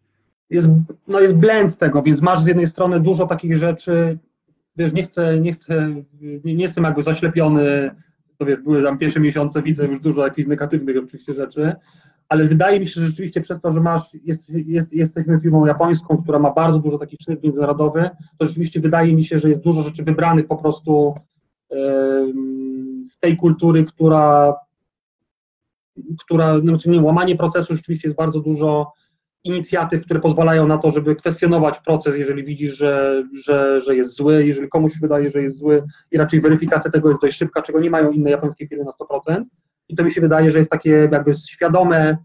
Jest, no jest blend tego, więc masz z jednej strony dużo takich rzeczy, wiesz, nie chcę, nie chcę, nie, nie jestem jakby zaślepiony, to wiesz, były tam pierwsze miesiące, widzę już dużo jakichś negatywnych oczywiście rzeczy, ale wydaje mi się, że rzeczywiście przez to, że masz, jest, jest, jesteśmy firmą japońską, która ma bardzo dużo takich czynów międzynarodowych, to rzeczywiście wydaje mi się, że jest dużo rzeczy wybranych po prostu z tej kultury, która, która znaczy nie, łamanie procesu rzeczywiście jest bardzo dużo inicjatyw, które pozwalają na to, żeby kwestionować proces, jeżeli widzisz, że, że, że jest zły, jeżeli komuś wydaje, że jest zły i raczej weryfikacja tego jest dość szybka, czego nie mają inne japońskie firmy na 100%. I to mi się wydaje, że jest takie jakby świadome,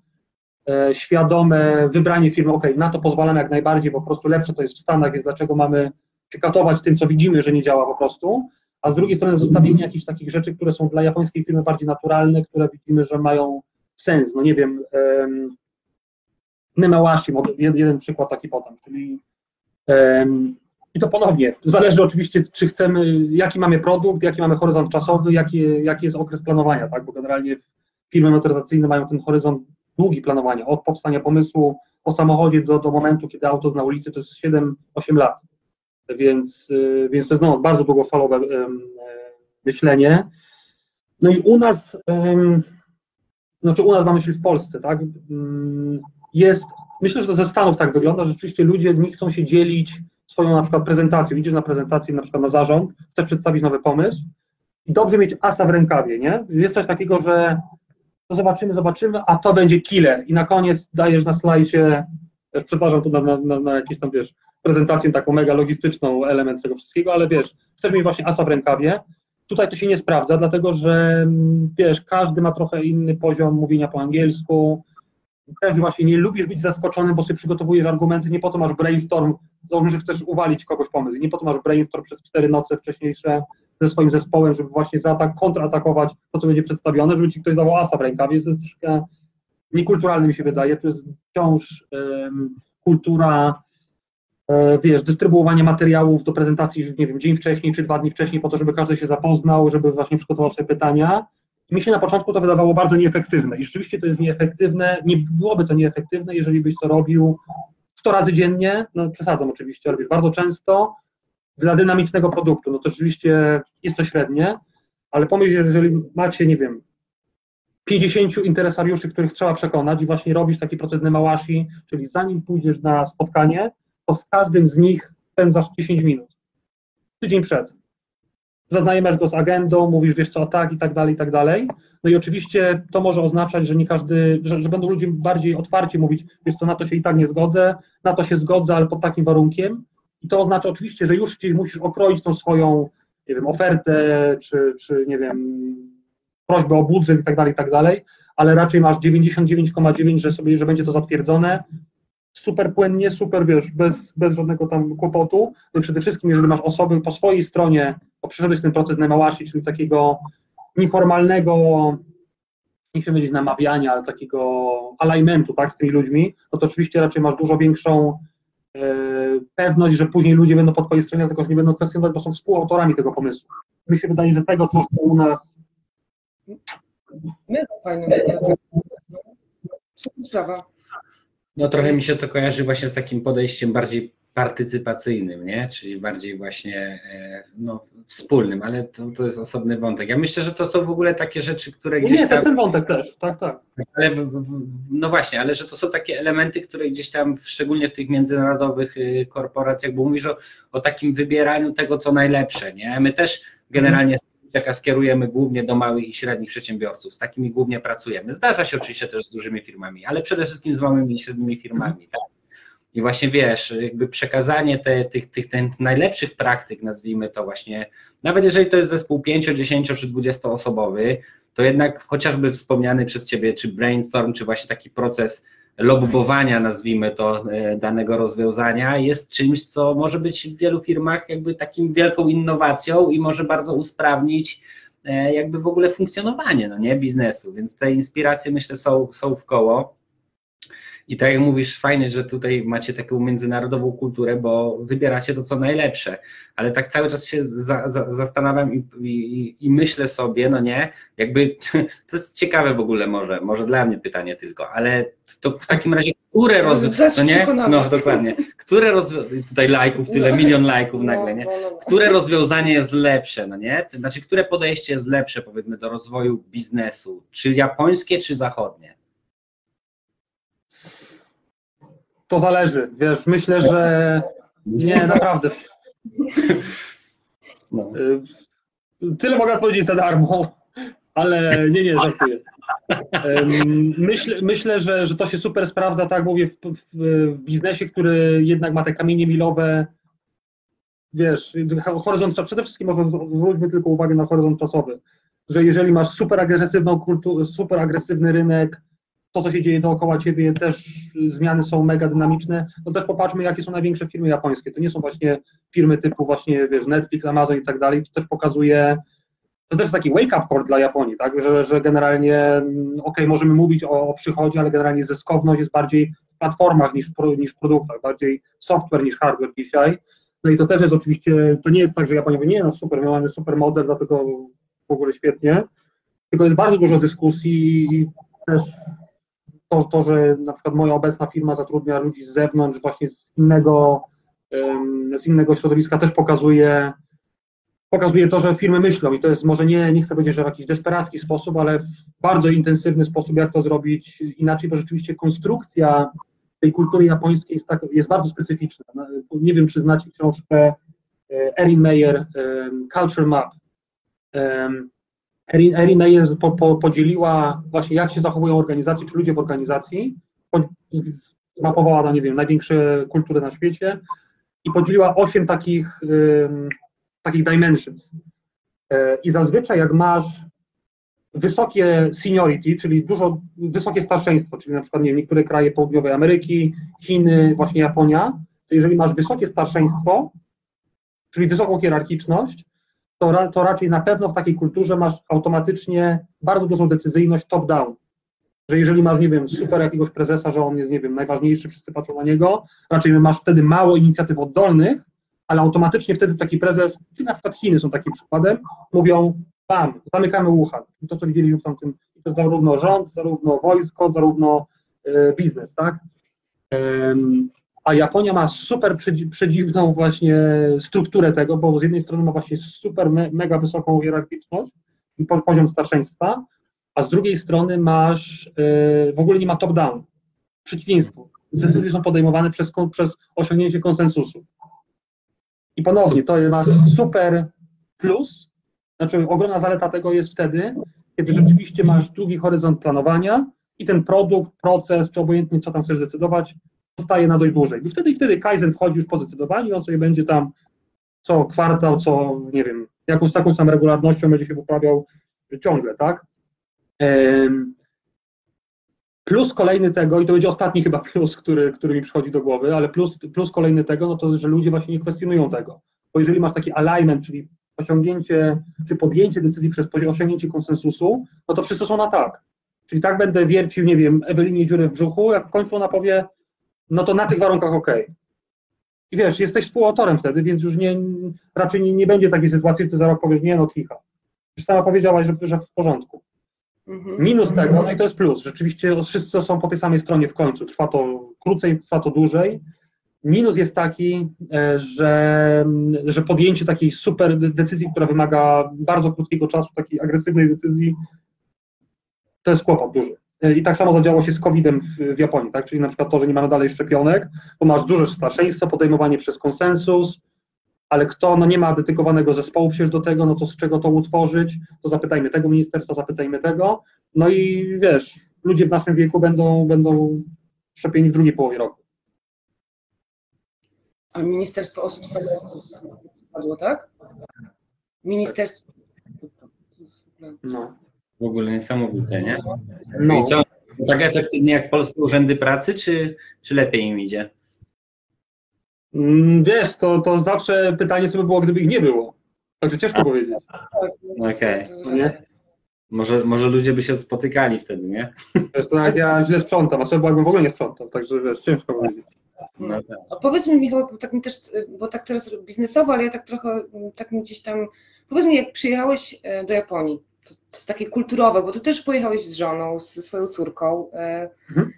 e, świadome wybranie firmy, ok, na to pozwalam jak najbardziej, po prostu lepsze to jest w Stanach, więc dlaczego mamy się katować tym, co widzimy, że nie działa po prostu, a z drugiej strony zostawienie jakichś takich rzeczy, które są dla japońskiej firmy bardziej naturalne, które widzimy, że mają sens, no nie wiem, um, Nemawashi, jeden przykład taki potem, czyli um, i to ponownie, zależy oczywiście, czy chcemy, jaki mamy produkt, jaki mamy horyzont czasowy, jaki, jaki jest okres planowania, tak? bo generalnie firmy motoryzacyjne mają ten horyzont długi planowania, od powstania pomysłu o samochodzie do, do momentu, kiedy auto jest na ulicy, to jest 7-8 lat, więc, y, więc to jest no, bardzo długofalowe um, myślenie. No i u nas, um, znaczy u nas mamy myśli w Polsce, tak, um, jest, myślę, że to ze Stanów tak wygląda, że rzeczywiście ludzie nie chcą się dzielić swoją na przykład prezentacją, idziesz na prezentację na przykład na zarząd, chcesz przedstawić nowy pomysł i dobrze mieć asa w rękawie, nie? Jest coś takiego, że to zobaczymy, zobaczymy, a to będzie killer. I na koniec dajesz na slajdzie, przepraszam to na, na, na, jakieś tam, wiesz, prezentację taką mega logistyczną element tego wszystkiego, ale wiesz, chcesz mieć właśnie asa w rękawie, tutaj to się nie sprawdza, dlatego że, wiesz, każdy ma trochę inny poziom mówienia po angielsku, też właśnie nie lubisz być zaskoczony, bo sobie przygotowujesz argumenty, nie po to masz brainstorm, załóżmy, że chcesz uwalić kogoś pomysł, nie po to masz brainstorm przez cztery noce wcześniejsze ze swoim zespołem, żeby właśnie zaatak, kontratakować to, co będzie przedstawione, żeby ci ktoś dał asa w rękawie, jest troszkę niekulturalne mi się wydaje, to jest wciąż um, kultura, um, wiesz, dystrybuowanie materiałów do prezentacji, nie wiem, dzień wcześniej czy dwa dni wcześniej po to, żeby każdy się zapoznał, żeby właśnie przygotował sobie pytania, mi się na początku to wydawało bardzo nieefektywne. I rzeczywiście to jest nieefektywne, nie byłoby to nieefektywne, jeżeli byś to robił 100 razy dziennie, no przesadzam oczywiście, robisz bardzo często dla dynamicznego produktu, no to rzeczywiście jest to średnie, ale pomyśl, że jeżeli macie, nie wiem, 50 interesariuszy, których trzeba przekonać i właśnie robisz taki proces Nemawashi, czyli zanim pójdziesz na spotkanie, to z każdym z nich spędzasz 10 minut. Tydzień przed zaznajamiasz go z agendą, mówisz, wiesz co, tak i tak dalej, i tak dalej. No i oczywiście to może oznaczać, że nie każdy, że, że będą ludzie bardziej otwarci mówić, wiesz co, na to się i tak nie zgodzę, na to się zgodzę, ale pod takim warunkiem. I to oznacza oczywiście, że już gdzieś musisz okroić tą swoją, nie wiem, ofertę, czy, czy nie wiem, prośbę o budżet i tak dalej, i tak dalej, ale raczej masz 99,9, że sobie, że będzie to zatwierdzone, super płynnie, super, wiesz, bez, bez żadnego tam kłopotu. No i przede wszystkim, jeżeli masz osoby po swojej stronie, bo przeszedłeś ten proces nemałashi, czyli takiego nieformalnego, nie chcę powiedzieć namawiania, ale takiego alignmentu, tak, z tymi ludźmi, no to oczywiście raczej masz dużo większą e, pewność, że później ludzie będą po twojej stronie, tylko że nie będą kwestionować, bo są współautorami tego pomysłu. Mi się wydaje, że tego troszkę u nas... Mega fajne. Super sprawa. No trochę mi się to kojarzy właśnie z takim podejściem bardziej partycypacyjnym, nie? czyli bardziej właśnie e, no, wspólnym, ale to, to jest osobny wątek. Ja myślę, że to są w ogóle takie rzeczy, które gdzieś Nie, to jest ten wątek też, tak, tak. Ale w, w, no właśnie, ale że to są takie elementy, które gdzieś tam, szczególnie w tych międzynarodowych y, korporacjach, bo mówisz o, o takim wybieraniu tego, co najlepsze, nie? My też generalnie jaka skierujemy głównie do małych i średnich przedsiębiorców, z takimi głównie pracujemy. Zdarza się oczywiście też z dużymi firmami, ale przede wszystkim z małymi i średnimi firmami. Tak? I właśnie wiesz, jakby przekazanie te, tych, tych, tych najlepszych praktyk, nazwijmy to właśnie, nawet jeżeli to jest zespół 5, 10 czy 20 osobowy, to jednak chociażby wspomniany przez Ciebie, czy brainstorm, czy właśnie taki proces lobbowania, nazwijmy to, e, danego rozwiązania, jest czymś, co może być w wielu firmach jakby takim wielką innowacją i może bardzo usprawnić e, jakby w ogóle funkcjonowanie no nie, biznesu, więc te inspiracje myślę są, są w koło. I tak jak mówisz, fajnie, że tutaj macie taką międzynarodową kulturę, bo wybieracie to, co najlepsze. Ale tak cały czas się za, za, zastanawiam i, i, i, myślę sobie, no nie, jakby to jest ciekawe w ogóle może, może dla mnie pytanie tylko, ale to w takim razie, które rozwiązania, no nie? No dokładnie, które rozwiązania, tutaj lajków, tyle, no. milion lajków no, nagle, nie? No, które rozwiązanie jest lepsze, no nie? Znaczy, które podejście jest lepsze, powiedzmy, do rozwoju biznesu, czy japońskie, czy zachodnie? To zależy, wiesz, myślę, że nie, naprawdę. No. Y, tyle mogę powiedzieć za darmo, ale nie, nie, żartuję. Myślę, myślę że, że to się super sprawdza, tak mówię, w, w, w biznesie, który jednak ma te kamienie milowe, wiesz, horyzont, przede wszystkim może zwróćmy tylko uwagę na horyzont czasowy, że jeżeli masz super agresywną kulturę, super agresywny rynek, to, co się dzieje dookoła ciebie, też zmiany są mega dynamiczne, no też popatrzmy, jakie są największe firmy japońskie. To nie są właśnie firmy typu właśnie, wiesz, Netflix, Amazon i tak dalej, to też pokazuje, to też taki wake-up call dla Japonii, tak, że, że generalnie, mm, ok, możemy mówić o, o przychodzie, ale generalnie zyskowność jest bardziej w platformach niż, niż produktach, bardziej software niż hardware dzisiaj. No i to też jest oczywiście, to nie jest tak, że Japonia mówi, nie no super, my mamy super model, dlatego w ogóle świetnie, tylko jest bardzo dużo dyskusji i też to, to, że na przykład moja obecna firma zatrudnia ludzi z zewnątrz, właśnie z innego, z innego środowiska, też pokazuje, pokazuje to, że firmy myślą i to jest może nie, nie chcę powiedzieć, że w jakiś desperacki sposób, ale w bardzo intensywny sposób, jak to zrobić inaczej, bo rzeczywiście konstrukcja tej kultury japońskiej jest, tak, jest bardzo specyficzna. Nie wiem, czy znacie książkę e, Erin Meyer, Culture Map. Erin, Erin Meyers po, po, podzieliła właśnie, jak się zachowują organizacje, czy ludzie w organizacji, zmapowała, no nie wiem, największe kultury na świecie i podzieliła osiem takich, um, takich dimensions. E, I zazwyczaj jak masz wysokie seniority, czyli dużo, wysokie starszeństwo, czyli na przykład nie wiem, niektóre kraje południowej Ameryki, Chiny, właśnie Japonia, to jeżeli masz wysokie starszeństwo, czyli wysoką hierarchiczność, to, to raczej na pewno w takiej kulturze masz automatycznie bardzo dużą decyzyjność top-down. Że jeżeli masz, nie wiem, super jakiegoś prezesa, że on jest, nie wiem, najważniejszy, wszyscy patrzą na niego, raczej masz wtedy mało inicjatyw oddolnych, ale automatycznie wtedy taki prezes, czyli na przykład Chiny są takim przykładem, mówią, bam, zamykamy Wuhan. I to, co widzieliśmy w tamtym, to zarówno rząd, zarówno wojsko, zarówno y, biznes, tak? A Japonia ma super przedziwną właśnie strukturę tego, bo z jednej strony ma właśnie super me, mega wysoką hierarchiczność i poziom starszeństwa, a z drugiej strony masz, yy, w ogóle nie ma top-down. Przeciwieństwo. Decyzje są podejmowane przez, przez osiągnięcie konsensusu. I ponownie, to ma super plus, znaczy ogromna zaleta tego jest wtedy, kiedy rzeczywiście masz długi horyzont planowania i ten produkt, proces, czy obojętnie co tam chcesz zdecydować, zostaje na dość dłużej. I wtedy, i wtedy Kaizen wchodzi już po zdecydowaniu, on sobie będzie tam co kwartał, co, nie wiem, jakąś taką samą regularnością będzie się poprawiał ciągle, tak? Plus kolejny tego, i to będzie ostatni chyba plus, który, który mi przychodzi do głowy, ale plus, plus kolejny tego, no to, że ludzie właśnie nie kwestionują tego. Bo jeżeli masz taki alignment, czyli osiągnięcie, czy podjęcie decyzji przez osiągnięcie konsensusu, no to wszyscy są na tak. Czyli tak będę wiercił, nie wiem, Ewelinie dziurę w brzuchu, jak w końcu ona powie, no to na tych warunkach ok. I wiesz, jesteś współautorem wtedy, więc już nie, raczej nie, nie będzie takiej sytuacji, że ty za rok powiesz, nie no, kicha. Już sama powiedziałaś, że, że w porządku. Mhm. Minus tego, no i to jest plus, rzeczywiście wszyscy są po tej samej stronie w końcu, trwa to krócej, trwa to dłużej. Minus jest taki, e, że, że podjęcie takiej super decyzji, która wymaga bardzo krótkiego czasu, takiej agresywnej decyzji, to jest kłopot duży. I tak samo zadziało się z COVID-em w, w, Japonii, tak? Czyli na przykład to, że nie mamy dalej szczepionek, bo masz duże starszeństwo, podejmowanie przez konsensus, ale kto no nie ma dedykowanego zespołu przecież do tego, no to z czego to utworzyć, to zapytajmy tego ministerstwa, zapytajmy tego, no i wiesz, ludzie w naszym wieku będą, będą szczepieni w drugiej połowie roku. A Ministerstwo Osób Samotnych padło, tak? Ministerstwo. No. W ogóle niesamowite, nie? No. I co? Tak efektywnie jak polskie urzędy pracy, czy, czy lepiej im idzie? Mm, Wiesz, to, to zawsze pytanie, co by było, gdyby ich nie było. Także ciężko powiedzieć. Okej. Nie? Może, może ludzie by się spotykali wtedy, nie? Wiesz, to jak ja źle sprzątam, a trzeba jakbym w ogóle nie sprzątał, także wiesz, ciężko powiedzieć. No tak. A powiedz mi, Michał, bo tak mi też, bo tak teraz biznesowo, ale ja tak trochę, tak mi gdzieś tam, powiedz mi, jak przyjechałeś e, do Japonii, to, to jest takie kulturowe, bo ty też pojechałeś z żoną, ze swoją córką. e, Mhm.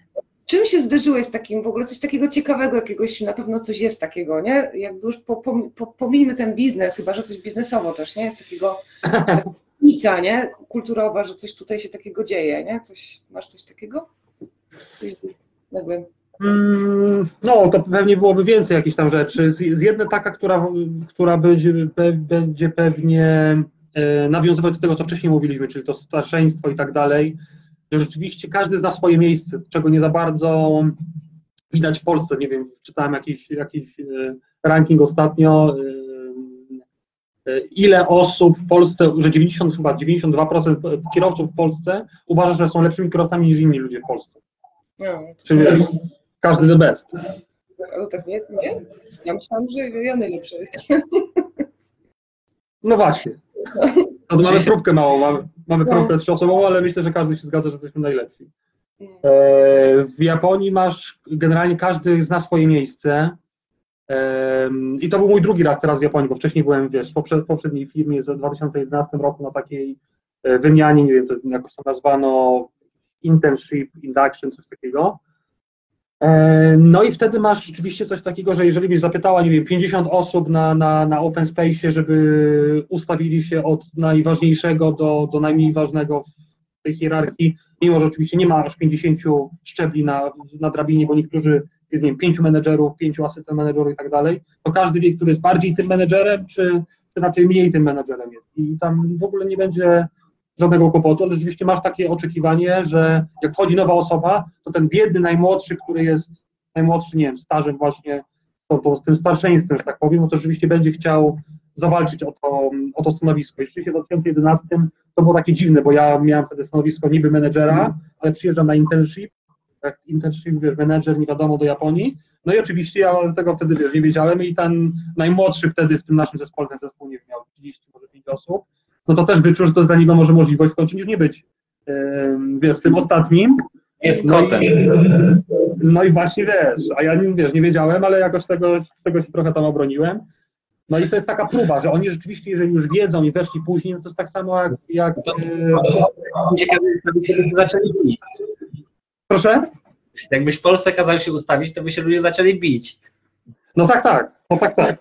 Czym się zderzyłeś z takim, w ogóle coś takiego ciekawego, jakiegoś, na pewno coś jest takiego, nie? Jakby już po, po, po, pomijmy ten biznes, chyba, że coś biznesowo też, nie? Jest takiego, różnica, nie? Kulturowa, że coś tutaj się takiego dzieje, nie? Coś, masz coś takiego? Coś, jakby, Mm, No, to pewnie byłoby więcej jakichś tam rzeczy. Z, z jedna taka, która, która będzie, pe, będzie pewnie nawiązywać do tego, co wcześniej mówiliśmy, czyli to starszeństwo i tak dalej, że rzeczywiście każdy zna swoje miejsce, czego nie za bardzo widać w Polsce. Nie wiem, czytałem jakiś, jakiś e, ranking ostatnio, e, e, ile osób w Polsce, że 90, chyba 92% kierowców w Polsce uważa, że są lepszymi kierowcami niż inni ludzie w Polsce. no, Czyli wiesz, każdy the best. Ale tak nie, nie? Ja myślałam, że ja najlepsza jestem. No właśnie. No mamy próbkę małą, mamy, mamy No. próbkę trzyosobową, ale myślę, że każdy się zgadza, że jesteśmy najlepsi. E, W Japonii masz, generalnie każdy zna swoje miejsce. Em, I to był mój drugi raz teraz w Japonii, bo wcześniej byłem, wiesz, w poprze- w poprzedniej firmie w 2011 roku na takiej e, wymianie, nie wiem, to jakoś to nazwano internship, induction, coś takiego. E, No i wtedy masz rzeczywiście coś takiego, że jeżeli byś zapytała, nie wiem, 50 osób na, na, na open space, żeby ustawili się od najważniejszego do, do najmniej ważnego w tej hierarchii, mimo że oczywiście nie ma aż 50 szczebli na, na drabinie, bo niektórzy, jest, nie wiem, pięciu menedżerów, pięciu asystent menedżerów i tak dalej, to każdy wie, który jest bardziej tym menedżerem, czy, czy raczej mniej tym menedżerem jest. I tam w ogóle nie będzie żadnego kłopotu, ale rzeczywiście masz takie oczekiwanie, że jak wchodzi nowa osoba, to ten biedny najmłodszy, który jest najmłodszy, nie wiem, stażem właśnie, to, to tym starszeństwem, że tak powiem, no to rzeczywiście będzie chciał zawalczyć o to, o to stanowisko. I rzeczywiście w 2011 to było takie dziwne, bo ja miałem wtedy stanowisko niby menedżera, ale przyjeżdżam na internship, jak internship, wiesz, menedżer, nie wiadomo, do Japonii, no i oczywiście ja tego wtedy, wiesz, nie wiedziałem i ten najmłodszy wtedy w tym naszym zespole, ten zespół, nie wiem, miał 30, może 5 osób, no to też wyczuł, że to jest dla niego może możliwość w końcu niż nie być, wiesz, w tym ostatnim. Jest No kotem. i, no i właśnie wiesz, a ja nie, wiesz, nie wiedziałem, ale jakoś tego, tego się trochę tam obroniłem. No i to jest taka próba, że oni rzeczywiście, jeżeli już wiedzą i weszli później, no to jest tak samo jak, jak To- e, zaczęli bić. proszę? Jakbyś w Polsce kazał się ustawić, to by się ludzie zaczęli bić. No tak, tak, no tak, tak.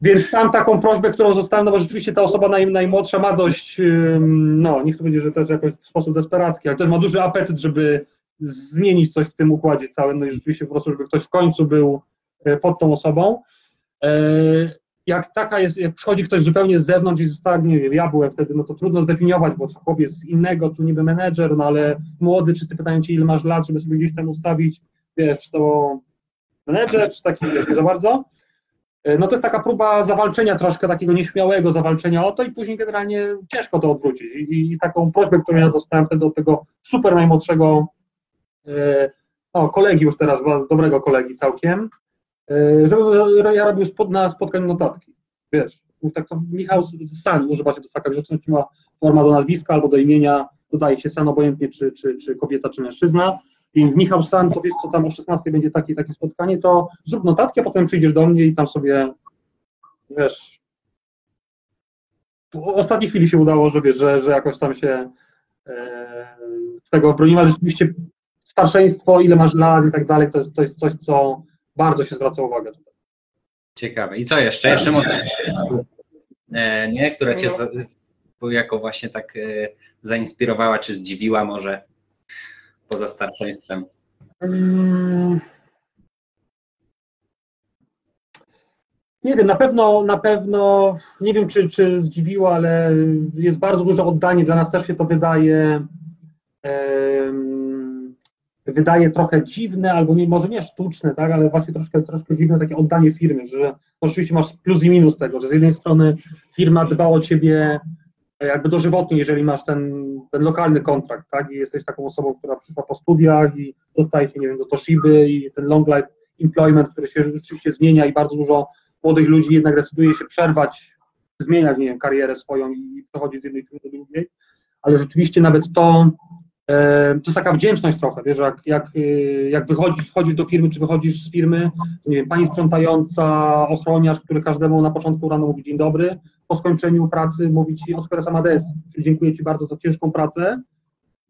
Więc tam taką prośbę, którą zostałem, no bo rzeczywiście ta osoba naj, najmłodsza ma dość, no nie chcę powiedzieć, że też jakoś w sposób desperacki, ale też ma duży apetyt, żeby zmienić coś w tym układzie całym, no i rzeczywiście po prostu, żeby ktoś w końcu był e, pod tą osobą. E, Jak taka jest, jak przychodzi ktoś zupełnie z zewnątrz i został, nie wiem, ja byłem wtedy, no to trudno zdefiniować, bo chłopiec z innego, tu niby menedżer, no ale młody, wszyscy pytają cię, ile masz lat, żeby sobie gdzieś tam ustawić, wiesz, czy to menedżer, czy taki, nie za bardzo. E, No to jest taka próba zawalczenia troszkę, takiego nieśmiałego zawalczenia o to i później generalnie ciężko to odwrócić. I, i taką prośbę, którą ja dostałem wtedy od tego super najmłodszego e, no, kolegi już teraz, dobrego kolegi całkiem, e, żeby ja robił spod, na spotkaniu notatki. Wiesz, tak to Michał San używa się to taka grzeczność, ma forma do nazwiska albo do imienia, dodaje się San obojętnie czy, czy, czy kobieta, czy mężczyzna. Więc Michał San, to wiesz co, tam o 16 będzie takie, takie spotkanie, to zrób notatki, a potem przyjdziesz do mnie i tam sobie, wiesz, w ostatniej chwili się udało, że wiesz, że, że jakoś tam się e, z tego obroniła. Rzeczywiście starszeństwo, ile masz lat i tak dalej, to jest, to jest coś, co bardzo się zwraca uwagę tutaj. Ciekawe. I co jeszcze? Jeszcze może. E, nie, która cię za, jako właśnie tak e, zainspirowała, czy zdziwiła może poza starszeństwem? Mm. Nie wiem, na pewno, na pewno, nie wiem czy, czy zdziwiło, ale jest bardzo duże oddanie, dla nas też się to wydaje, em, wydaje trochę dziwne, albo nie, może nie sztuczne, tak, ale właśnie troszkę, troszkę dziwne takie oddanie firmy, że oczywiście masz plus i minus tego, że z jednej strony firma dba o ciebie jakby dożywotnie, jeżeli masz ten, ten lokalny kontrakt, tak, i jesteś taką osobą, która przyszła po studiach i dostaje się, nie wiem, do Toshiby i ten long life employment, który się rzeczywiście zmienia i bardzo dużo młodych ludzi jednak decyduje się przerwać, zmieniać, nie wiem, karierę swoją i przechodzić z jednej firmy do drugiej, ale rzeczywiście nawet to, to jest taka wdzięczność trochę, wiesz, jak, jak, e, jak wychodzisz, wchodzisz do firmy, czy wychodzisz z firmy, nie wiem, pani sprzątająca, ochroniarz, który każdemu na początku rano mówi dzień dobry, po skończeniu pracy mówi ci Oscar Amades, czyli dziękuję ci bardzo za ciężką pracę,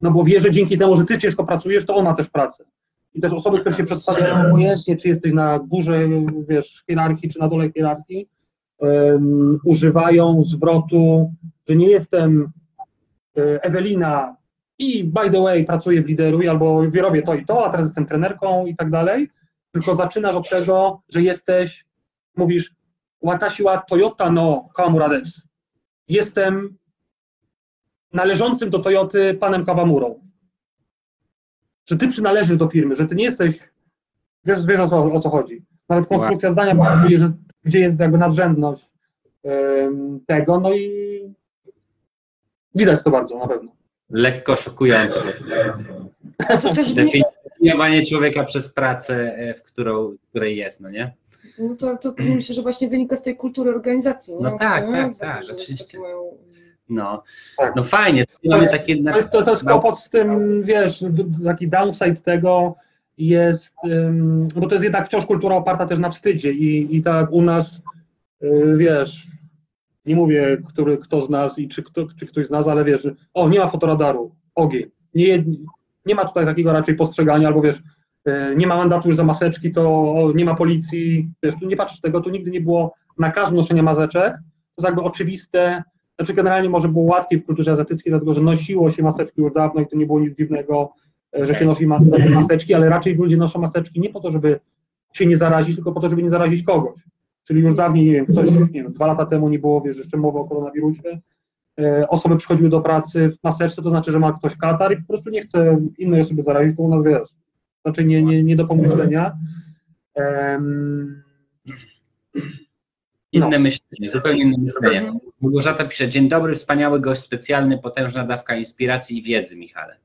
no bo wie, że dzięki temu, że ty ciężko pracujesz, to ona też pracę. I też osoby, które się przedstawiają obojętnie, czy jesteś na górze, wiesz, hierarchii, czy na dole hierarchii, um, używają zwrotu, że nie jestem e, Ewelina i by the way pracuję w lideruj, albo robię to i to, a teraz jestem trenerką i tak dalej, tylko zaczynasz od tego, że jesteś, mówisz, watashi wa Toyota no Kawamura desu. Jestem należącym do Toyoty panem Kawamurą że ty przynależysz do firmy, że ty nie jesteś, wiesz, wiesz o, co, o co chodzi. Nawet konstrukcja zdania pokazuje, że gdzie jest jakby nadrzędność tego, no i widać to bardzo na pewno. Lekko szokujące. To też Definiowanie człowieka przez pracę, e, w którą, której jest, no nie? No to, to myślę, że właśnie wynika z tej kultury organizacji. No nie? tak, tak, tak, oczywiście. No, tak. no fajnie. To, jest, takie... to, jest, to, to jest kłopot z tym, wiesz, taki downside tego jest, um, bo to jest jednak wciąż kultura oparta też na wstydzie i, i tak u nas, y, wiesz, nie mówię, który, kto z nas i czy, kto, czy ktoś z nas, ale wiesz, o, nie ma fotoradaru, ogień. Nie, nie ma tutaj takiego raczej postrzegania, albo wiesz, y, nie ma mandatu już za maseczki, to nie ma policji, wiesz, tu nie patrzysz tego, tu nigdy nie było nakazu noszenia maseczek, to jest jakby oczywiste, znaczy generalnie może było łatwiej w kulturze azjatyckiej, dlatego że nosiło się maseczki już dawno i to nie było nic dziwnego, e, że się nosi maseczki, ale raczej ludzie noszą maseczki nie po to, żeby się nie zarazić, tylko po to, żeby nie zarazić kogoś. Czyli już dawniej, nie wiem, ktoś, nie wiem, dwa lata temu nie było, wiesz, jeszcze mowy o koronawirusie, e, osoby przychodziły do pracy w maseczce, to znaczy, że ma ktoś katar i po prostu nie chce innej osoby zarazić, to u nas, wiesz, znaczy nie, nie, nie do pomyślenia. Um, Inne no. myślenie, zupełnie inne myślenie. Małgorzata pisze, dzień dobry, wspaniały gość specjalny, potężna dawka inspiracji i wiedzy, Michale.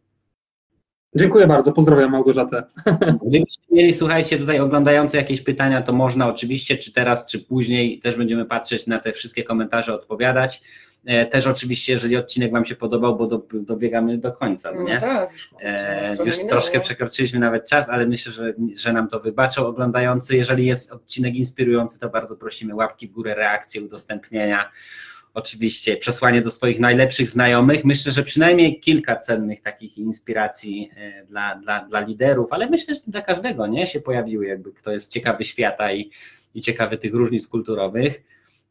Dziękuję bardzo, pozdrawiam Małgorzatę. Gdybyście mieli, słuchajcie, tutaj oglądający jakieś pytania, to można oczywiście, czy teraz, czy później, też będziemy patrzeć na te wszystkie komentarze, odpowiadać. E, też oczywiście, jeżeli odcinek Wam się podobał, bo do, dobiegamy do końca, no nie? No tak, już, e, już troszkę przekroczyliśmy nawet czas, ale myślę, że, że nam to wybaczą oglądający. Jeżeli jest odcinek inspirujący, to bardzo prosimy łapki w górę, reakcje, udostępnienia. Oczywiście przesłanie do swoich najlepszych znajomych. Myślę, że przynajmniej kilka cennych takich inspiracji e, dla, dla, dla liderów, ale myślę, że dla każdego nie się pojawiły, jakby kto jest ciekawy świata i, i ciekawy tych różnic kulturowych.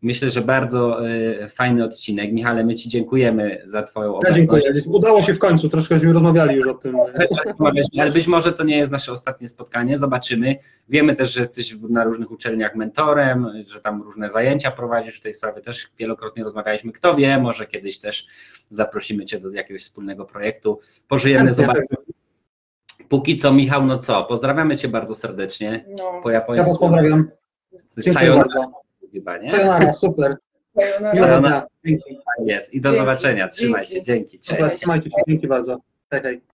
Myślę, że bardzo y, fajny odcinek. Michale, my Ci dziękujemy za Twoją obecność. Ja dziękuję. Udało się w końcu, troszkę rozmawiali już o tym. Ale być może to nie jest nasze ostatnie spotkanie, zobaczymy. Wiemy też, że jesteś na różnych uczelniach mentorem, że tam różne zajęcia prowadzisz w tej sprawie, też wielokrotnie rozmawialiśmy. Kto wie, może kiedyś też zaprosimy Cię do jakiegoś wspólnego projektu. Pożyjemy, zobaczymy. Póki co, Michał, no co, pozdrawiamy Cię bardzo serdecznie. No. Po japońsku. Ja pozdrawiam. Dziękuję bardzo chyba, nie? Sayonara, super. Sayonara. Dzięki. Jest. I do dzięki. zobaczenia. Trzymaj się. Dzięki. Cześć. Trzymajcie się. Dzięki bardzo. Hej, hej.